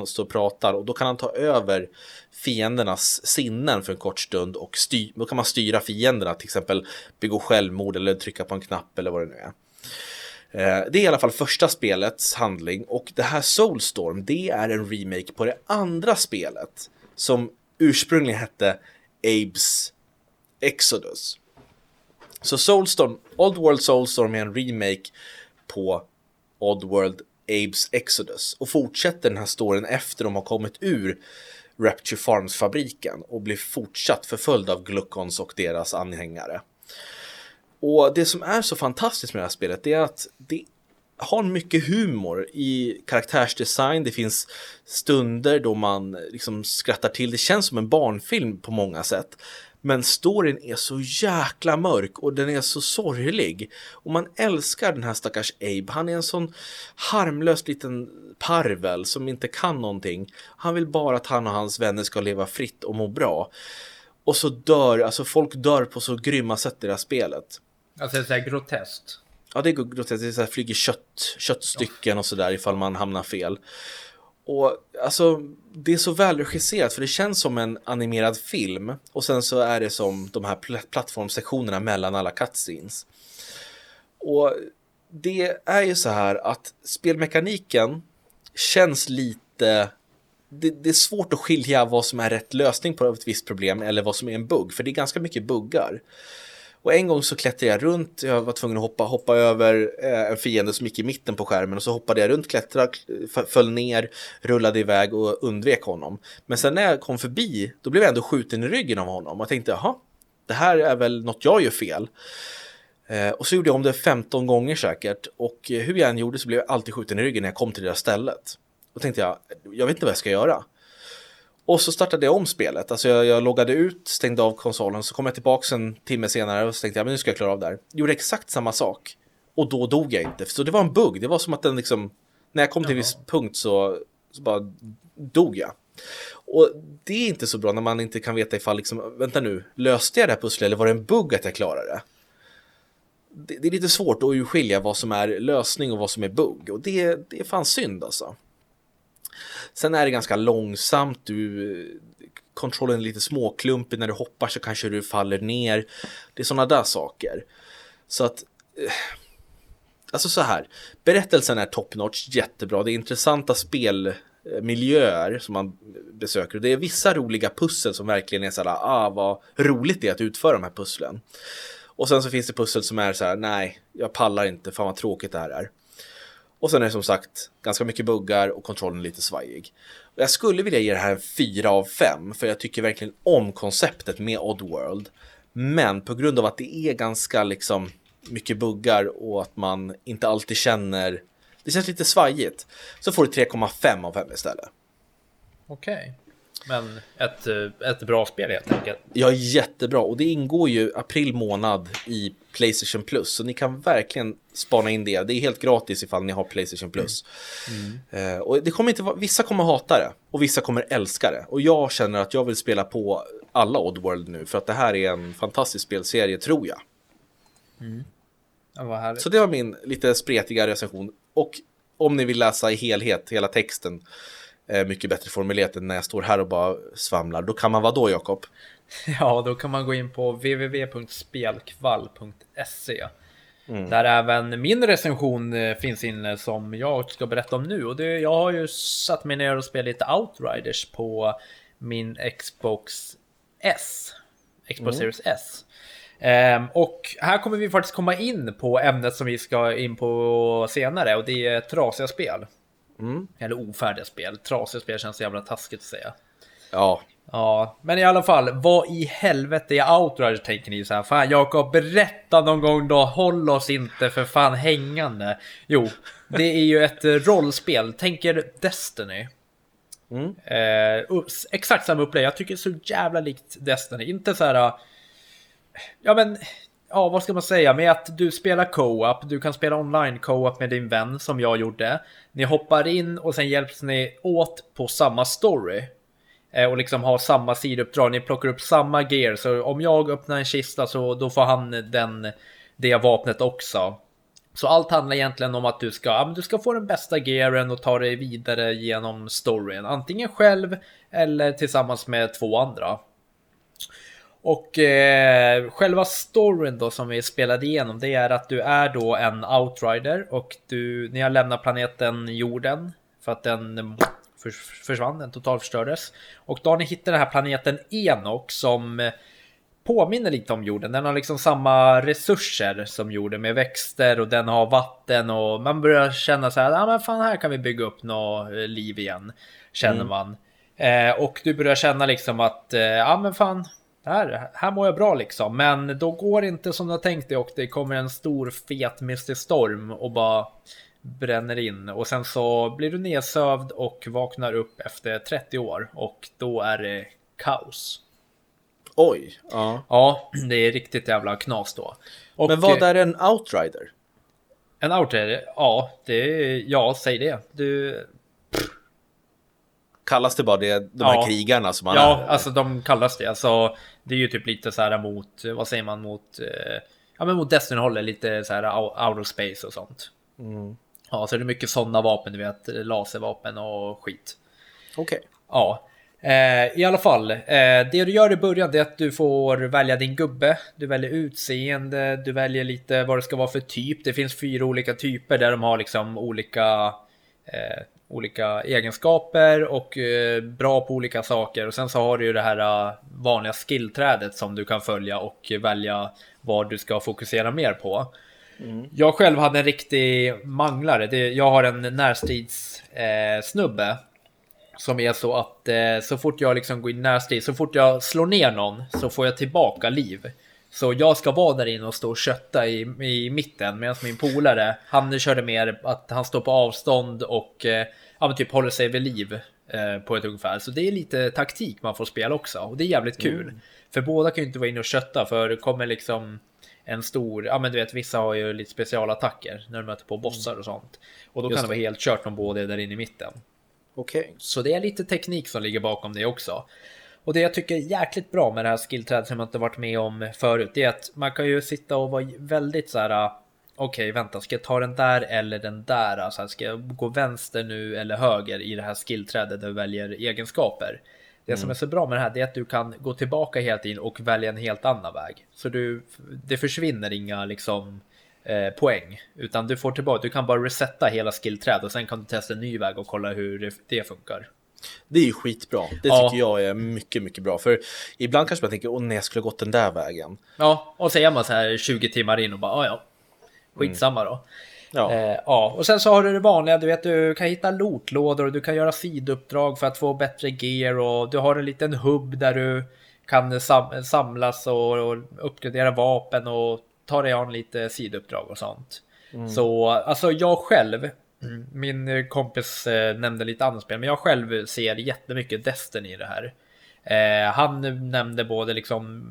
och står och pratar och då kan han ta över fiendernas sinnen för en kort stund och styr, då kan man styra fienderna till exempel begå självmord eller trycka på en knapp eller vad det nu är. Eh, det är i alla fall första spelets handling och det här Soulstorm det är en remake på det andra spelet som ursprungligen hette Abes Exodus. Så Soulstorm, Oddworld Soulstorm är en remake på Oddworld Abes Exodus och fortsätter den här storyn efter de har kommit ur Rapture Farms-fabriken och blir fortsatt förföljd av Gluckons och deras anhängare. Och det som är så fantastiskt med det här spelet är att det har mycket humor i karaktärsdesign. Det finns stunder då man liksom skrattar till. Det känns som en barnfilm på många sätt. Men storyn är så jäkla mörk och den är så sorglig. Och man älskar den här stackars Abe. Han är en sån harmlös liten parvel som inte kan någonting. Han vill bara att han och hans vänner ska leva fritt och må bra. Och så dör, alltså folk dör på så grymma sätt i det här spelet. Alltså det är så här groteskt. Ja, det är groteskt. Det är så här, flyger kött, köttstycken och sådär ifall man hamnar fel. Och alltså, det är så välregisserat för det känns som en animerad film och sen så är det som de här pl plattformsektionerna mellan alla cutscenes. Och det är ju så här att spelmekaniken känns lite det, det, är svårt att skilja vad som är rätt lösning på ett visst problem eller vad som är en bugg, för det är ganska mycket buggar. Och en gång så klättrade jag runt, jag var tvungen att hoppa, hoppa över eh, en fiende som gick i mitten på skärmen och så hoppade jag runt, klättrade, föll ner, rullade iväg och undvek honom. Men sen när jag kom förbi, då blev jag ändå skjuten i ryggen av honom och tänkte, jaha, det här är väl något jag gör fel. Eh, och så gjorde jag om det 15 gånger säkert och eh, hur jag än gjorde så blev jag alltid skjuten i ryggen när jag kom till det där stället. Då tänkte jag, jag vet inte vad jag ska göra. Och så startade jag om spelet. Alltså jag, jag loggade ut, stängde av konsolen, så kom jag tillbaka en timme senare och så tänkte jag men nu ska jag klara av det här. Gjorde exakt samma sak. Och då dog jag inte. Så det var en bugg. Det var som att den liksom, när jag kom till en viss punkt så, så bara dog jag. Och det är inte så bra när man inte kan veta ifall liksom, vänta nu, löste jag det här pusslet eller var det en bugg att jag klarade det? Det, det är lite svårt att urskilja vad som är lösning och vad som är bugg. Och det, det är fan synd alltså. Sen är det ganska långsamt, du kontrollen är lite småklumpig, när du hoppar så kanske du faller ner. Det är sådana där saker. Så att eh, Alltså så här, berättelsen är top notch, jättebra. Det är intressanta spelmiljöer som man besöker. Det är vissa roliga pussel som verkligen är sådär, ah vad roligt det är att utföra de här pusslen. Och sen så finns det pussel som är så här, nej, jag pallar inte, fan vad tråkigt det här är. Och sen är det som sagt ganska mycket buggar och kontrollen lite svajig. Jag skulle vilja ge det här en 4 av 5 för jag tycker verkligen om konceptet med Oddworld. Men på grund av att det är ganska liksom mycket buggar och att man inte alltid känner det känns lite svajigt. Så får du 3,5 av 5 istället. Okej. Okay. Men ett, eh, ett bra spel helt enkelt. Ja, jättebra. Och det ingår ju april månad i Playstation Plus. Så ni kan verkligen spana in det. Det är helt gratis ifall ni har Playstation Plus. Mm. Mm. och det kommer inte vara, vissa kommer hata det och vissa kommer älska det. Och jag känner att jag vill spela på alla Oddworld nu för att det här är en fantastisk spelserie tror jag. Mm. Ja, så det var min lite spretiga recension. Och om ni vill läsa i helhet, hela texten, mycket bättre formulerat än när jag står här och bara svamlar, då kan man vad då Jakob? (laughs) Ja, då kan man gå in på www.spelkvall.se mm. Där även min recension eh, finns inne som jag ska berätta om nu. Och det, jag har ju satt mig ner och spelat lite Outriders på min Xbox S. Xbox mm. Series S. Um, och här kommer vi faktiskt komma in på ämnet som vi ska in på senare och det är trasiga spel. Mm. Eller ofärdiga spel. Trasiga spel känns så jävla taskigt att säga. Ja. Ja, men i alla fall, vad i helvete är Outriders tänker ni så här? Fan Jakob, berätta någon gång då, håll oss inte för fan hängande. Jo, det är ju ett rollspel, tänker Destiny. Mm. Eh, exakt samma upplägg, jag tycker det är så jävla likt Destiny. Inte så här ja men, ja vad ska man säga, med att du spelar co-op, du kan spela online co-op med din vän som jag gjorde. Ni hoppar in och sen hjälps ni åt på samma story. Eh, och liksom har samma sidouppdrag, ni plockar upp samma gear. Så om jag öppnar en kista så då får han den, det vapnet också. Så allt handlar egentligen om att du ska, ja, men du ska få den bästa gearen och ta dig vidare genom storyn. Antingen själv eller tillsammans med två andra. Och eh, själva storyn då som vi spelade igenom det är att du är då en outrider och du, ni har lämnat planeten jorden för att den försvann, den totalförstördes. Och då har ni hittat den här planeten Enok som påminner lite om jorden. Den har liksom samma resurser som jorden med växter och den har vatten och man börjar känna så här, ja ah, men fan här kan vi bygga upp något liv igen. Känner mm. man. Eh, och du börjar känna liksom att, eh, ja ah, men fan, här, här mår jag bra liksom. Men då går det inte som du har tänkt dig och det kommer en stor fet mystisk storm och bara bränner in. Och sen så blir du nedsövd och vaknar upp efter 30 år och då är det kaos. Oj. Ja. Ja, det är riktigt jävla knas då. Och, Men vad är en outrider? En outrider? Ja, det är, ja, säg det. Du, kallas det bara det, de ja. här krigarna som man Ja, är. alltså de kallas det. Alltså, det är ju typ lite så här mot, vad säger man mot, eh, ja men mot Destiny håller lite så här out of space och sånt. Mm. Ja, så det är mycket sådana vapen, du vet, laservapen och skit. Okej. Okay. Ja. Eh, I alla fall, eh, det du gör i början är att du får välja din gubbe, du väljer utseende, du väljer lite vad det ska vara för typ. Det finns fyra olika typer där de har liksom olika eh, olika egenskaper och eh, bra på olika saker. Och sen så har du ju det här uh, vanliga skillträdet som du kan följa och välja vad du ska fokusera mer på. Mm. Jag själv hade en riktig manglare. Jag har en närstridssnubbe. Eh, som är så att eh, så fort jag liksom går in närstrid, så fort jag slår ner någon så får jag tillbaka liv. Så jag ska vara där inne och stå och kötta i, i mitten medan min polare, han körde mer att han står på avstånd och eh, ja, typ håller sig vid liv eh, på ett ungefär. Så det är lite taktik man får spela också och det är jävligt kul. Mm. För båda kan ju inte vara inne och kötta för det kommer liksom en stor, ja men du vet vissa har ju lite specialattacker när de möter på bossar och sånt. Och då Just kan det vara helt kört om båda är där inne i mitten. Okej. Okay. Så det är lite teknik som ligger bakom det också. Och det jag tycker är jäkligt bra med det här skillträdet som jag inte varit med om förut, det är att man kan ju sitta och vara väldigt så här. Okej, okay, vänta, ska jag ta den där eller den där? Alltså, ska jag gå vänster nu eller höger i det här skillträdet där du väljer egenskaper? Det mm. som är så bra med det här är att du kan gå tillbaka hela tiden och välja en helt annan väg. Så du, det försvinner inga liksom eh, poäng, utan du får tillbaka. Du kan bara resetta hela skillträdet och sen kan du testa en ny väg och kolla hur det, det funkar. Det är ju skitbra. Det ja. tycker jag är mycket, mycket bra. För ibland kanske man tänker, åh nej, jag skulle gått den där vägen. Ja, och så är man så här 20 timmar in och bara, ja, ja, skitsamma då. Ja. Eh, ja, och sen så har du det vanliga, du vet du kan hitta lootlådor och du kan göra sidouppdrag för att få bättre gear och du har en liten hubb där du kan sam samlas och, och uppgradera vapen och ta dig an lite sidouppdrag och sånt. Så alltså jag själv, min kompis eh, nämnde lite annat spel, men jag själv ser jättemycket Destiny i det här. Eh, han nämnde både liksom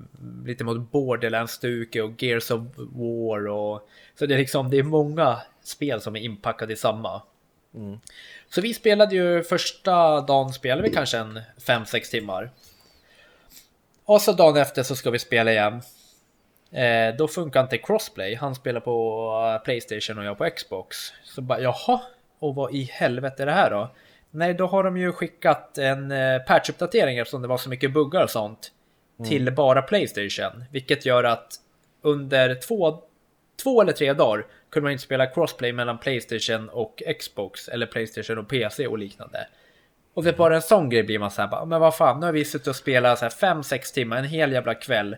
lite mot Borderlands-stuket och Gears of War och så det är liksom det är många spel som är inpackade i samma. Så vi spelade ju första dagen spelade vi kanske en 5-6 timmar. Och så dagen efter så ska vi spela igen. Eh, då funkar inte crossplay. Han spelar på eh, Playstation och jag på Xbox. Så bara jaha, och vad i helvete är det här då? Nej, då har de ju skickat en eh, patchuppdatering eftersom det var så mycket buggar och sånt. Till bara Playstation. Vilket gör att under två, två eller tre dagar kunde man inte spela crossplay mellan Playstation och Xbox. Eller Playstation och PC och liknande. Och det är bara en sån grej blir man så här, bara, men vad fan, nu har vi suttit och spelat så här 5-6 timmar, en hel jävla kväll.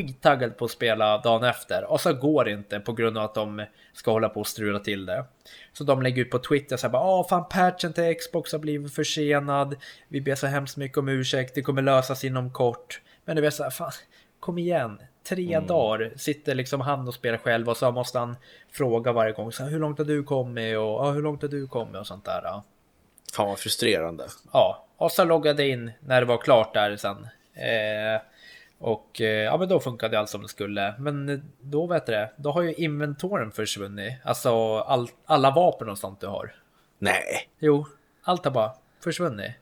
Skittaggad på att spela dagen efter. Och så går det inte på grund av att de ska hålla på och strula till det. Så de lägger ut på Twitter så här bara, åh fan patchen till Xbox har blivit försenad. Vi ber så hemskt mycket om ursäkt, det kommer lösas inom kort. Men det blir så här, fan, kom igen. Tre dagar sitter liksom han och spelar själv och så måste han fråga varje gång. Så här, hur långt har du kommit och ja, hur långt har du kommit och sånt där. Ja. Fan vad frustrerande. Ja, och så loggade jag in när det var klart där sen. Eh, och eh, ja, men då funkade allt som det skulle. Men då vet du det, då har ju inventoren försvunnit. Alltså all, alla vapen och sånt du har. Nej, Jo, allt har bara försvunnit.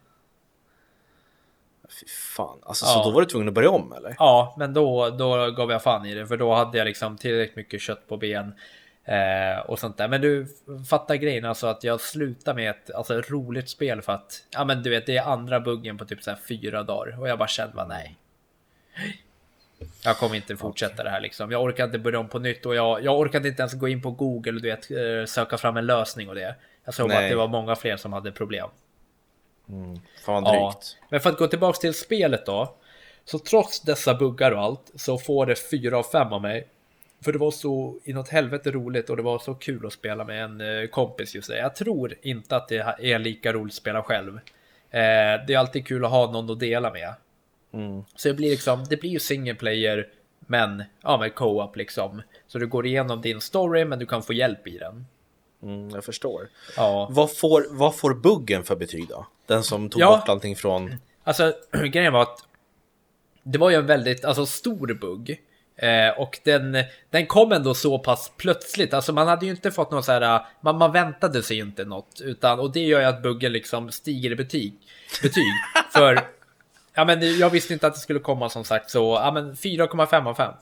fy fan. Alltså Ja. så då var du tvungen att börja om eller? Ja, men då, då gav jag fan i det. För då hade jag liksom tillräckligt mycket kött på ben. Eh, och sånt där. Men du fattar grejen alltså att jag slutar med ett alltså, roligt spel för att ja men du vet det är andra buggen på typ så här fyra dagar och jag bara kände bara nej. Jag kommer inte fortsätta det här liksom. Jag orkar inte börja om på nytt och jag, jag orkade inte ens gå in på Google och du vet eh, söka fram en lösning och det. Jag såg Nej. att det var många fler som hade problem. Fan vad Ja, drygt. men för att gå tillbaks till spelet då. Så trots dessa buggar och allt så får det 4 av 5 av mig. För det var så inåt helvete roligt och det var så kul att spela med en eh, kompis just det. Jag tror inte att det är lika roligt att spela själv. Eh, det är alltid kul att ha någon att dela med. Mm. Så det blir liksom, det blir ju single player men ja, med co-op liksom. Så du går igenom din story men du kan få hjälp i den. Mm, jag förstår. Ja, Vad får, vad får buggen för betyg då? Den som tog Ja. bort allting från... Alltså (clears throat) grejen var att det var ju en väldigt alltså, stor bugg. Eh, och den, den kom ändå så pass plötsligt. Alltså man hade ju inte fått något så här, man, man väntade sig inte något. Utan, och det gör ju att buggen liksom stiger i betyg. betyg. (laughs) För ja, men jag visste inte att det skulle komma som sagt så ja, men 4,5 av 5.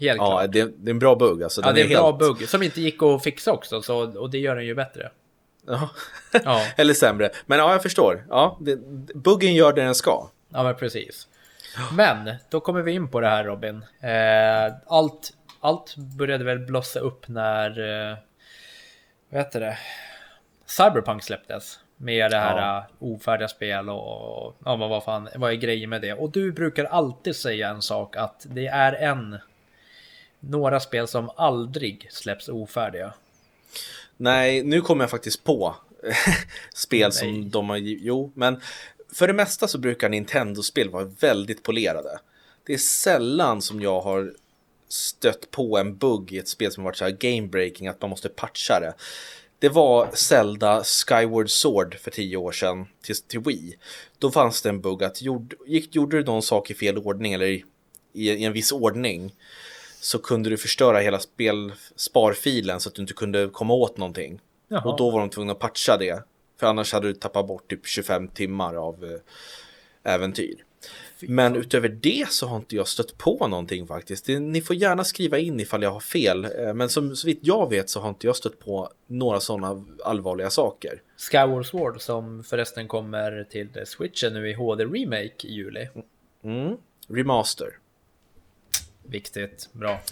Helt Ja, klart. det, det är en bra bugg alltså. Ja, det är en bra helt- bugg som inte gick att fixa också. Så, och det gör den ju bättre. Ja. Ja. (laughs) Eller sämre. Men ja, jag förstår. Ja, det, buggen gör det den ska. Ja men precis. Men då kommer vi in på det här Robin. Eh, allt, allt började väl blossa upp när, eh, vad heter det, Cyberpunk släpptes. Med det här Ja. eh, ofärdiga spel och, ja men vad fan, vad är grejen med det? Och du brukar alltid säga en sak att det är en, några spel som aldrig släpps ofärdiga. Nej, nu kommer jag faktiskt på (laughs) spel Nej. som de har Jo, men för det mesta så brukar Nintendo-spel vara väldigt polerade. Det är sällan som jag har stött på en bugg i ett spel som har varit så här game-breaking, att man måste patcha det. Det var Zelda Skyward Sword för tio år sedan till, till Wii. Då fanns det en bugg att gjord, gick, gjorde du någon sak i fel ordning eller i, i, i en viss ordning så kunde du förstöra hela spel, sparfilen så att du inte kunde komma åt någonting. Jaha. Och då var de tvungna att patcha det. För annars hade du tappat bort typ 25 timmar av eh, äventyr. Men utöver det så har inte jag stött på någonting faktiskt. Ni får gärna skriva in ifall jag har fel. Eh, men som så vitt jag vet så har inte jag stött på några sådana allvarliga saker. Skyward Sword som förresten kommer till Switchen nu i HD Remake i juli. Mm. Remaster. Viktigt, bra. (gasps)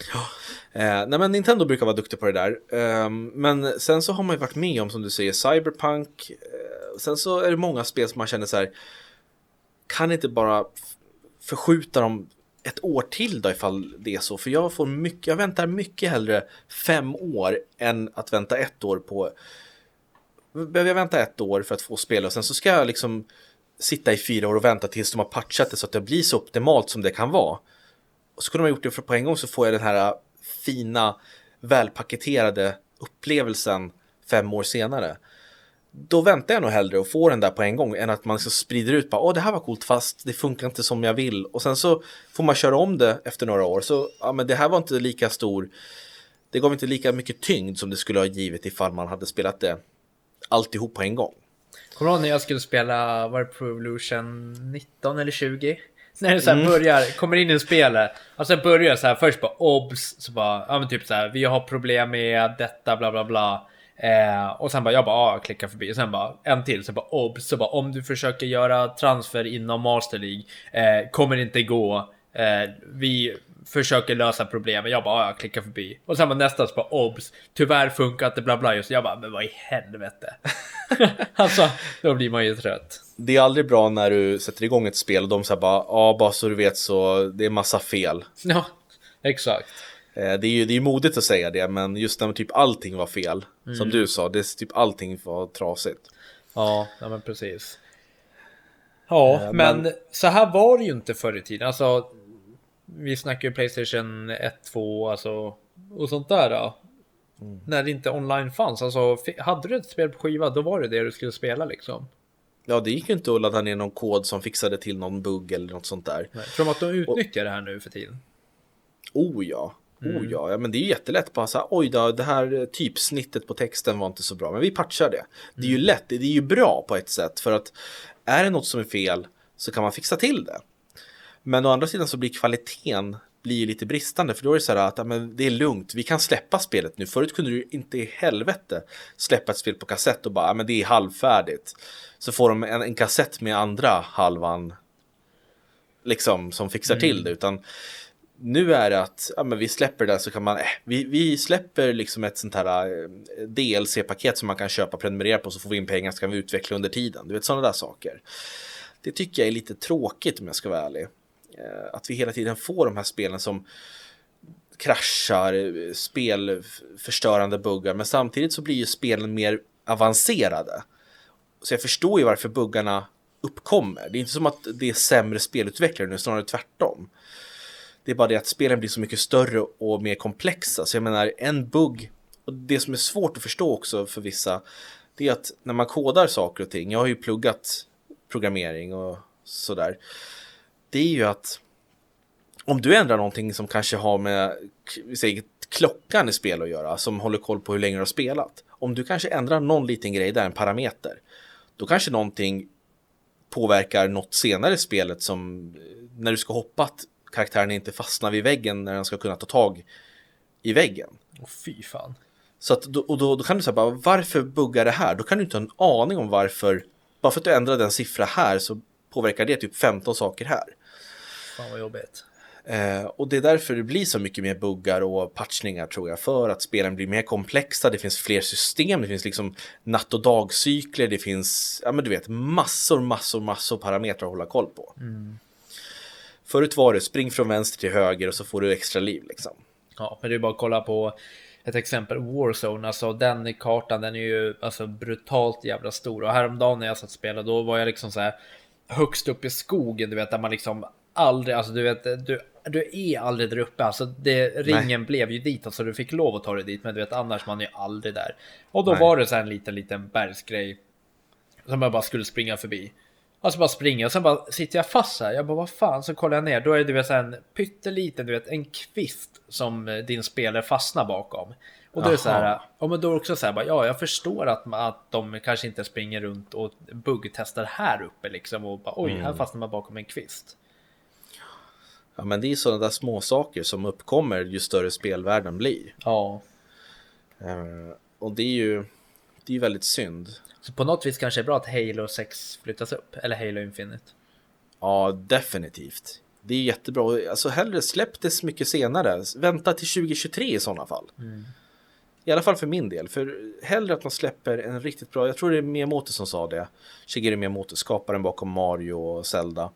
Eh, nej men Nintendo brukar vara duktiga på det där. Ehm, men sen så har man ju varit med om som du säger Cyberpunk. Eh, sen så är det många spel som man känner så här. Kan inte bara förskjuta dem ett år till då ifall det är så. För jag får mycket, jag väntar mycket hellre fem år än att vänta ett år på behöver jag vänta ett år för att få spela och sen så ska jag liksom sitta i fyra år och vänta tills de har patchat det så att det blir så optimalt som det kan vara. Och så kunde man gjort det för på en gång så får jag den här fina välpaketerade upplevelsen fem år senare. Då väntar jag nog hellre och får den där på en gång än att man så sprider ut bara åh det här var coolt fast det funkar inte som jag vill och sen så får man köra om det efter några år så ja men det här var inte lika stor det gav inte lika mycket tyngd som det skulle ha givit ifall man hade spelat det alltihop på en gång. Kommer du ihåg när jag skulle spela, var det Pro Evolution 19 eller 20? När det så mm. börjar, kommer in i spelet. Alltså börjar så här först bara obs, så bara, ja men typ så här, vi har problem med detta bla bla bla. Eh, och sen bara, jag bara, ja, klickar förbi. Och sen bara, en till, så bara obs, så bara om du försöker göra transfer inom Master League, eh, kommer inte gå. Eh, vi försöker lösa problemen. Jag bara, ja, jag klickar förbi. Och sen var nästa så bara, obs, tyvärr funkar inte bla bla. Just jag bara, men vad i helvete. (laughs) alltså, då blir man ju trött. Det är aldrig bra när du sätter igång ett spel och de säger bara, ja, bara så du vet så det är massa fel. Ja, exakt. Eh, det är ju det är modigt att säga det, men just när typ allting var fel, mm. som du sa, det är typ allting var trasigt. Ja, ja men precis. Ja, eh, men, men så här var det ju inte förr i tiden. Alltså, vi snackar ju Playstation 1, 2 alltså, och sånt där. Då. Mm. När det inte online fanns. Alltså, hade du ett spel på skiva, då var det det du skulle spela liksom. Ja, det gick ju inte att ladda ner någon kod som fixade till någon bugg eller något sånt där. Nej, tror de att de utnyttjar och... det här nu för tiden? Oh ja. Oh mm. ja. ja, men det är ju jättelätt bara så här, oj då, det här typsnittet på texten var inte så bra, men vi patchar det. Det är mm. ju lätt, det är ju bra på ett sätt, för att är det något som är fel så kan man fixa till det. Men å andra sidan så blir kvaliteten blir lite bristande för då är det så här att ja, men det är lugnt, vi kan släppa spelet nu. Förut kunde du inte i helvete släppa ett spel på kassett och bara ja, men det är halvfärdigt. Så får de en, en kassett med andra halvan liksom som fixar mm. till det utan nu är det att ja, men vi släpper det så kan man, eh, vi, vi släpper liksom ett sånt här eh, DLC-paket som man kan köpa prenumerera på så får vi in pengar så kan vi utveckla under tiden. Du vet sådana där saker. Det tycker jag är lite tråkigt om jag ska vara ärlig. Eh, att vi hela tiden får de här spelen som kraschar, eh, spelförstörande buggar, men samtidigt så blir ju spelen mer avancerade. Så jag förstår ju varför buggarna uppkommer. Det är inte som att det är sämre spelutvecklare nu, snarare tvärtom. Det är bara det att spelen blir så mycket större och mer komplexa. Så jag menar, en bugg, och det som är svårt att förstå också för vissa, det är att när man kodar saker och ting, jag har ju pluggat programmering och sådär det är ju att om du ändrar någonting som kanske har med säg, klockan i spel att göra, som håller koll på hur länge du har spelat. Om du kanske ändrar någon liten grej där, en parameter, då kanske någonting påverkar något senare i spelet som när du ska hoppa att karaktären inte fastnar vid väggen när den ska kunna ta tag i väggen. Och fy fan. Så att, då, och då, då kan du säga bara varför buggar det här? Då kan du inte ha en aning om varför. Bara för att du ändrar den siffra här så påverkar det typ 15 saker här. Fan vad jobbigt. Eh, och det är därför det blir så mycket mer buggar och patchningar tror jag. För att spelen blir mer komplexa, det finns fler system, det finns liksom natt och dagcykler, det finns, ja men du vet, massor, massor, massor parametrar att hålla koll på. Mm. Förut var det spring från vänster till höger och så får du extra liv liksom. Ja, men det är bara att kolla på ett exempel, Warzone, alltså den kartan den är ju alltså brutalt jävla stor. Och häromdagen när jag satt och spelade då var jag liksom så här högst upp i skogen, du vet, där man liksom aldrig, alltså du vet, du, du är aldrig där uppe. Alltså det, ringen Nej. blev ju dit, alltså du fick lov att ta dig dit, men du vet annars man är ju aldrig där. Och då Nej. var det så här en liten, liten bergsgrej som jag bara skulle springa förbi. Alltså bara springa och sen bara sitter jag fast här. Jag bara vad fan, så kollar jag ner. Då är det du vet en pytteliten, du vet en kvist som din spelare fastnar bakom. Och då är det så här, ja men då är också så här, bara, ja jag förstår att, att de kanske inte springer runt och buggtestar här uppe liksom och bara oj, mm. här fastnar man bakom en kvist. Ja men det är sådana där små saker som uppkommer ju större spelvärlden blir. Ja. Uh, och det är ju det är väldigt synd. Så på något vis kanske det är bra att Halo 6 flyttas upp, eller Halo Infinite. Ja, definitivt. Det är jättebra. Alltså hellre släpptes mycket senare. Vänta till 2023 i sådana fall. Mm. I alla fall för min del. För hellre att man släpper en riktigt bra, jag tror det är Miyamoto som sa det. Shigeru Miyamoto, skaparen bakom Mario och Zelda.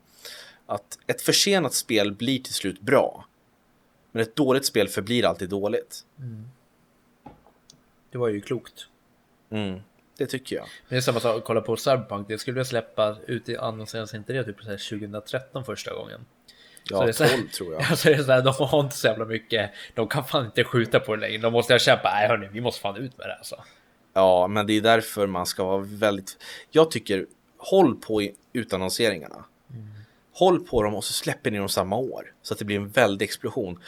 att ett försenat spel blir till slut bra. Men ett dåligt spel förblir alltid dåligt. Det var ju klokt. Mm, det tycker jag. Men det är samma sak, kolla på Cyberpunk, det skulle jag släppa ut i annonseras inte det typ så här 2013 första gången. Så Ja, det är så här- 12 tror jag. (laughs) Alltså det är så här, de har inte så jävla mycket, de kan fan inte skjuta på det längre. De måste kämpa, nej hörni, vi måste fan ut med det alltså. Ja, men det är därför man ska vara väldigt... Jag tycker, håll på i utannonseringarna. Håll på dem och så släpper ni dem samma år. Så att det blir en väldig explosion.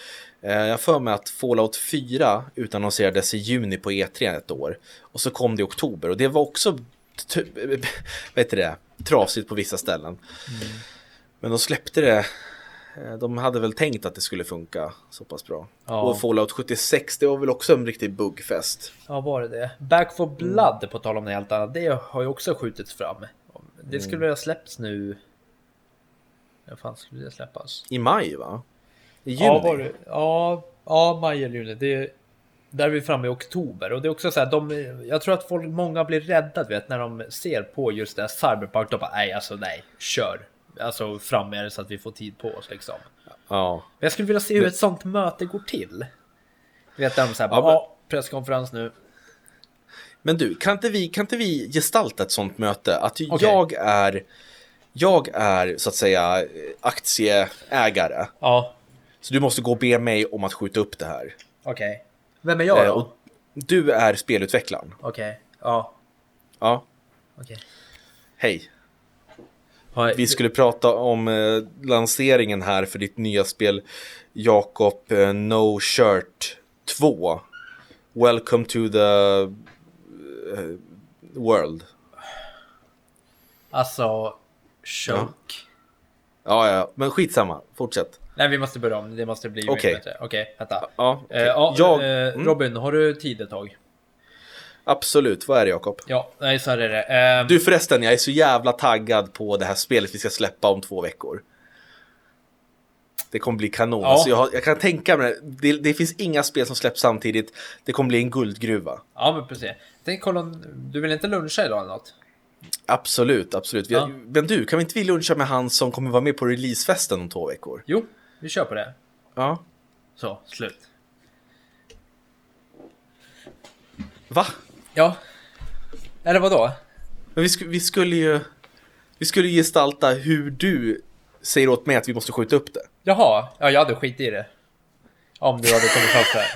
Eh, Jag för mig att Fallout 4 utannonserades i juni på E3 ett år. Och så kom det i oktober. Och det var också t- (laughs) vad heter det, trasigt på vissa ställen. Men de släppte det. eh, De hade väl tänkt att det skulle funka så pass bra. Ja. Och Fallout 76, det var väl också en riktig buggfest. Ja, var det det? Back for Blood, på tal om det helt annat, det har ju också skjutits fram. Det skulle ha släppts nu. När fan skulle det släppas? I maj va? I juni? Ja, det? Ja, ja, maj eller juni. Det, där är vi framme i oktober och det är också så här, de, jag tror att folk, många blir rädda, vet, när de ser på just det här Cyberpunk. De bara, nej, alltså nej, kör. Alltså fram med det så att vi får tid på oss liksom. Ja. Men jag skulle vilja se hur ett sånt möte går till. Du vet, där de säger, Ja, ja, men- presskonferens nu. Men du, kan inte, vi, kan inte vi gestalta ett sånt möte? Att Okej. jag är jag är så att säga aktieägare. Ja, Så du måste gå och be mig om att skjuta upp det här. okej. Vem är jag Eh, då? du är spelutvecklaren. Okej, ja, Ja, okej. hej. Ja, Vi skulle prata om eh, lanseringen här för ditt nya spel Jakob eh, No Shirt 2. Welcome to the eh, world. Alltså, choke. Ja, ja, men skitsamma. Fortsätt. Nej, vi måste börja om. Det måste bli mycket bättre. Okej, vänta. Ja, okej. Eh, ja, jag, mm, Robin, har du tid ett tag? absolut. Vad är det Jakob? Ja, nej, så här är det. Ehm, Du förresten, jag är så jävla taggad på det här spelet vi ska släppa om två veckor. Det kommer bli kanon. Ja. Alltså jag, har, jag kan tänka mig det. det. Det finns inga spel som släpps samtidigt. Det kommer bli en guldgruva. Ja, men precis. Tänk, kolla, om- du vill inte luncha idag eller något? Absolut, absolut. Ja. Men du, kan vi inte vi luncha med han som kommer vara med på releasefesten om två veckor? Jo, vi kör på det. Ja. Så, slut. Va? Ja. Eller vad då? Men vi, sku, vi skulle ju... Vi skulle gestalta hur du säger åt mig att vi måste skjuta upp det. Jaha, ja, jag hade skit i det. Om du hade kommit fram här.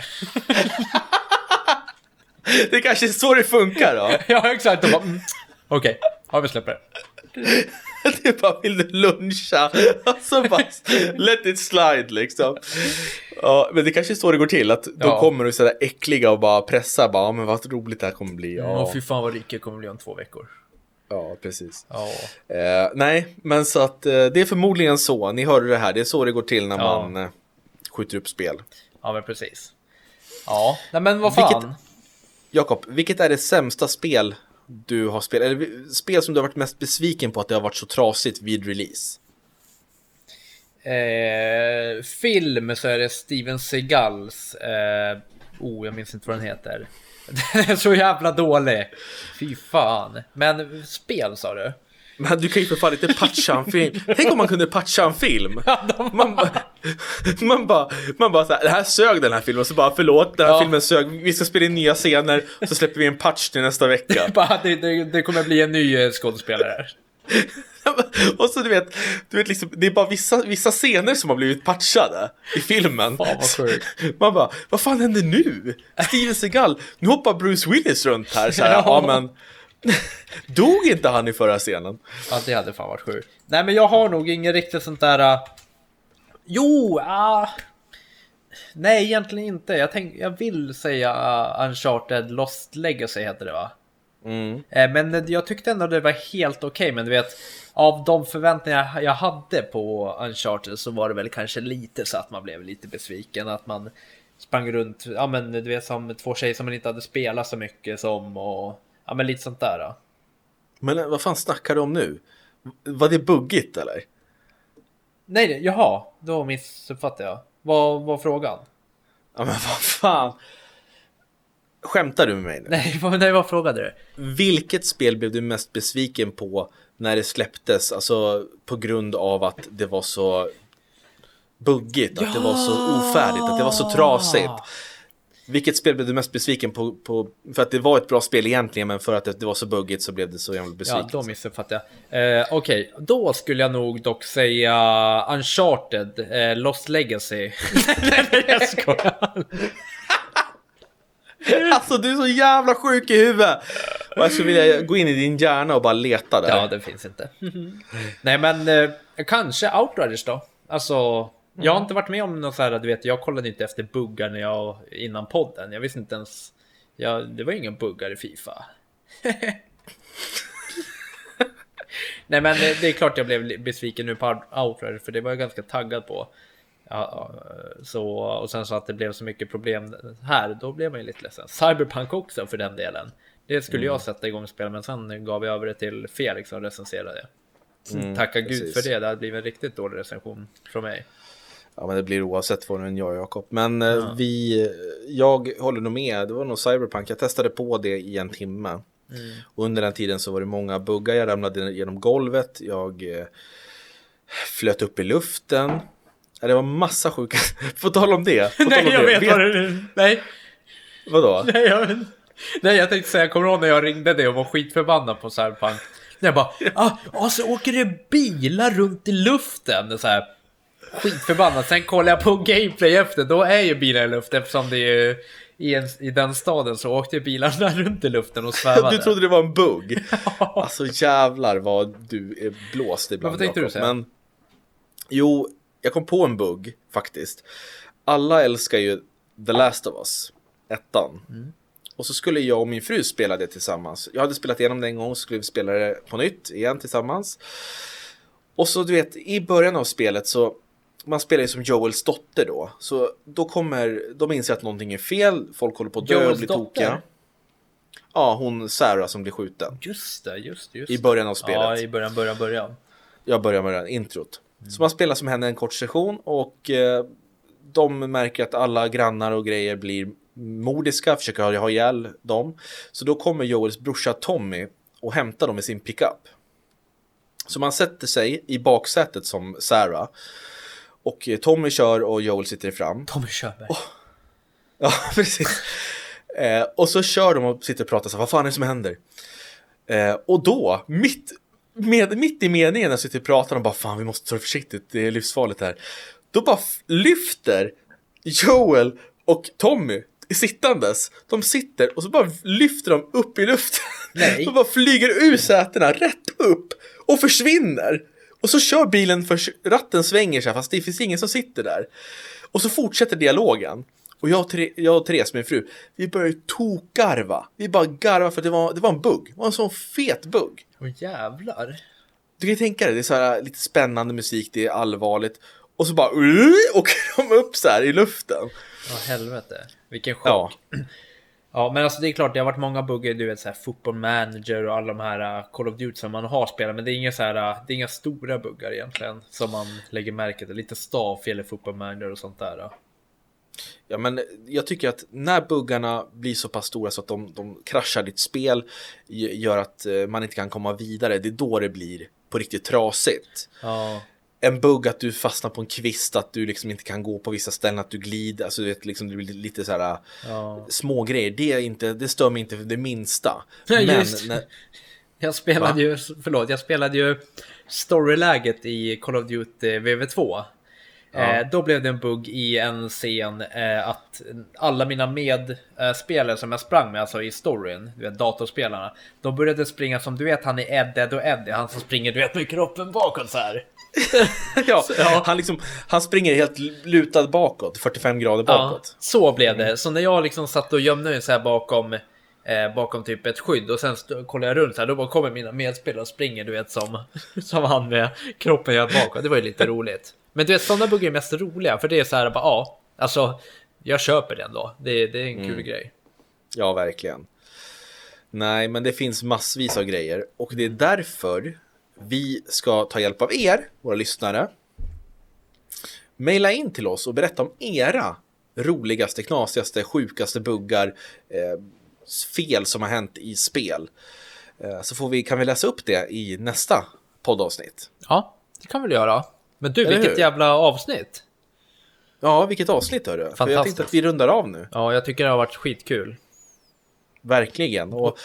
(laughs) Det kanske är så det funkar då? (laughs) ja, exakt. Bara, mm. Okej, ja, vi släpper det. (laughs) Det är bara, vill du luncha? Alltså bara, (laughs) let it slide liksom. Ja, men det kanske är så det går till, att de Ja. kommer och är sådär äckliga och bara pressar bara, men vad roligt det här kommer bli. Ja. Och fy fan vad rik jag kommer bli om två veckor. ja precis. Ja. Eh, nej, men så att eh, det är förmodligen så, ni hörde det här, det är så det går till när Ja. man eh, skjuter upp spel. Ja, men precis. Ja, nej men vad fan. Vilket- Jakob, vilket är det sämsta spel du har spelat, eller spel som du har varit mest besviken på att det har varit så trasigt vid release? Eh, film så är det Steven Seagals. Eh, oh, jag minns inte vad den heter. (laughs) Den är så jävla dålig. Fy fan. Men spel sa du? Men du kan ju för fan inte patcha en film. Tänk om man kunde patcha en film. (laughs) Man bara, man bara, man bara såhär, det här sög den här filmen, så bara förlåt, den här Ja. filmen sög, vi ska spela in nya scener, och så släpper vi en patch till nästa vecka. (laughs) Bara, det, det, det kommer bli en ny eh, skådespelare. (laughs) och så du vet, du vet liksom, det är bara vissa, vissa scener som har blivit patchade i filmen. Fan. Man bara, vad fan händer nu? Steven Seagal, nu hoppar Bruce Willis runt här så här, ja. Ja. men (laughs) Dog inte han i förra scenen? Ja, det hade fan varit sjukt. Nej, men jag har nog inget riktigt sånt där... uh, Jo, ah... Nej, egentligen inte. Jag, tänk, jag vill säga uh, Uncharted Lost Legacy heter det va? Mm. Eh, Men jag tyckte ändå det var helt okej, men du vet av de förväntningar jag hade på Uncharted så var det väl kanske lite så att man blev lite besviken att man sprang runt, ja men du vet som två tjejer som man inte hade spelat så mycket som och ja men lite sånt där. Då. Men vad fan snackar du om nu? Var det buggigt eller? Nej, jaha, då missuppfattade jag. Vad var frågan? Ja men vad fan. Skämtar du med mig nu? Nej, (laughs) vad, nej, vad frågade du? Vilket spel blev du mest besviken på när det släpptes? Alltså på grund av att det var så buggigt, att det var så ofärdigt, att det var så trasigt. Vilket spel blev du mest besviken på, på? För att det var ett bra spel egentligen, men för att det, det var så buggigt så blev det så jävla besviken. Ja, då missuppfattade jag. Eh, Okej, då skulle jag nog dock säga Uncharted, eh, Lost Legacy. (laughs) nej, jag skojar. (laughs) Alltså du är så jävla sjuk i huvudet! Och jag skulle vilja gå in i din hjärna och bara leta där. Ja, den finns inte. (laughs) nej, men eh, kanske Outriders då. Alltså, jag har inte varit med om något så här, du vet, jag kollade inte efter buggar när jag, innan podden. Jag visste inte ens, ja, det var inga buggar i Fifa. (laughs) Nej men det, det är klart jag blev besviken nu på Outriders för det var jag ganska taggad på. Ja, så, och sen så att det blev så mycket problem här, då blev man ju lite ledsen. Cyberpunk också för den delen. Det skulle jag sätta igång och spela men sen gav jag över det till Felix som recenserade. Mm, Tacka gud precis. för det, det hade blivit en riktigt dålig recension från mig. Ja men det blir oavsett vad än jag Jakob. Men eh, vi, jag håller nog med, det var nog Cyberpunk. Jag testade på det i en timme. Och under den tiden så var det många buggar, jag ramlade genom golvet, jag eh, flöt upp i luften. Ja, Det var massa sjuka, (laughs) på tal om det. Tal om det. vad du... Nej, Vadå? nej, jag... Nej, jag tänkte säga, kommer du ihåg när jag ringde dig och var skitförbannad på Cyberpunk? När jag bara, (laughs) ah, ah, så åker det bilar runt i luften. Så här, skitförbannad. Sen kollar jag på gameplay efter, då är ju bilar i luften eftersom det är i, en, i den staden så åkte bilarna (laughs) runt i luften och svävade. Du trodde det var en bugg? (laughs) Alltså jävlar vad du är blåst ibland vad tänkte du säga? Men, jo, jag kom på en bugg faktiskt. Alla älskar ju The Last of Us, ettan. Mm. Och så skulle jag och min fru spela det tillsammans. Jag hade spelat igenom det en gång, så skulle vi spela det på nytt igen tillsammans. Och så du vet, i början av spelet så man spelar ju som Joels dotter då. Så då kommer, de inser att någonting är fel, folk håller på att dö och blir dotter? tokiga. Ja, hon Sarah som blir skjuten. Just det, just det. Just I början av spelet. Ja, i början, början, början. Jag börjar med den introt. Så man spelar som henne en kort session och eh, de märker att alla grannar och grejer blir mordiska, försöker ha- ha ihjäl dem. Så då kommer Joels brorsa Tommy och hämtar dem i sin pickup. Så man sätter sig i baksätet som Sarah. Och eh, Tommy kör och Joel sitter fram. Tommy Körberg. Ja, (laughs) precis. Eh, och så kör de och sitter och pratar så här, vad fan är det som händer? Eh, och då, mitt, med, mitt i meningen när jag sitter och pratar, de bara fan vi måste ta det försiktigt, det är livsfarligt här. Då bara lyfter Joel och Tommy sittandes. De sitter och så bara lyfter de upp i luften. Nej. De bara flyger ur sätena rätt upp och försvinner. Och så kör bilen för ratten svänger sig fast det finns ingen som sitter där. Och så fortsätter dialogen. Och jag och, Ther- jag och Therese, min fru, vi börjar ju tokarva. Vi bara garva för det var, det var en bugg. Det var en sån fet bugg. Åh jävlar. Du kan ju tänka dig, det är så här lite spännande musik, det är allvarligt. Och så bara åker (laughs) de upp så här i luften. Ja, helvete. Vilken chock. Ja, Ja, men alltså det är klart, det har varit många buggar, du vet så här football manager och alla de här uh, Call of Duty som man har spelat, men det är inga så här, uh, det är inga stora buggar egentligen som man lägger märke till. Lite staffel i football manager och sånt där. uh. ja, men jag tycker att när buggarna blir så pass stora så att de, de kraschar ditt spel, gör att eh, man inte kan komma vidare, det är då det blir på riktigt trasigt. Ja, en bugg att du fastnar på en kvist, att du liksom inte kan gå på vissa ställen, att du glider, alltså du vet, liksom, det blir lite så här ja. små grejer. Det, är inte, det stör mig inte det minsta. (laughs) Ja, Men när, Jag spelade Va? ju, förlåt, jag spelade ju storyläget i Call of Duty VV2. Ja. Eh, då blev det en bugg i en scen eh, att alla mina medspelare som jag sprang med, alltså i storyn, du vet datorspelarna, de började springa som du vet han är Ed, Ed och Eddie, han som springer du vet med kroppen bakåt så här. (laughs) ja, Ja. Han, liksom, han springer helt lutad bakåt, 45 grader bakåt. Ja, så blev det. Så när jag liksom satt och gömde mig så här bakom eh, bakom typ ett skydd och sen kollar jag runt så här, då bara kommer mina medspelare och springer du vet som, (laughs) som han med kroppen gör bakåt. Det var ju lite roligt. Men du vet sådana buggar är mest roliga för det är så här bara ja, alltså jag köper den då. Det, det är en kul grej. Ja, verkligen. Nej, men det finns massvis av grejer och det är därför vi ska ta hjälp av er, våra lyssnare. Maila in till oss och berätta om era roligaste, knasigaste, sjukaste buggar, eh, fel som har hänt i spel. Eh, så får vi, kan vi läsa upp det i nästa poddavsnitt. Ja, det kan vi göra. Men du, Eller vilket hur? jävla avsnitt! Ja, vilket avsnitt hörru. För jag Fantastiskt. tänkte att vi rundar av nu. Ja, jag tycker det har varit skitkul. Verkligen. Och...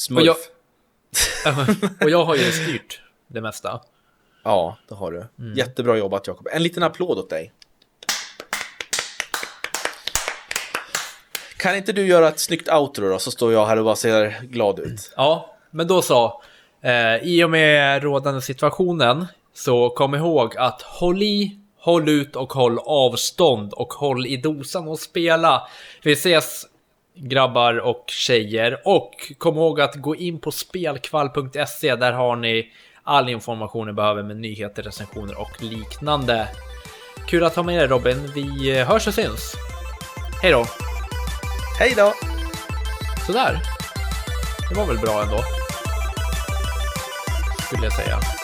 Och Smurf. jag- (laughs) Och jag har ju styrt det mesta. Ja, det har du. Mm. Jättebra jobbat Jakob. En liten applåd åt dig. Kan inte du göra ett snyggt outro då, så står jag här och bara ser glad ut. Ja, men då så. Eh, I och med rådande situationen så kom ihåg att håll i, håll ut och håll avstånd och håll i dosan och spela. Vi ses grabbar och tjejer och kom ihåg att gå in på spelkvall.se. Där har ni all information ni behöver med nyheter, recensioner och liknande. Kul att ha med dig Robin. Vi eh, hörs och syns. Hej då! Hej då! Sådär. Det var väl bra ändå. Skulle jag säga.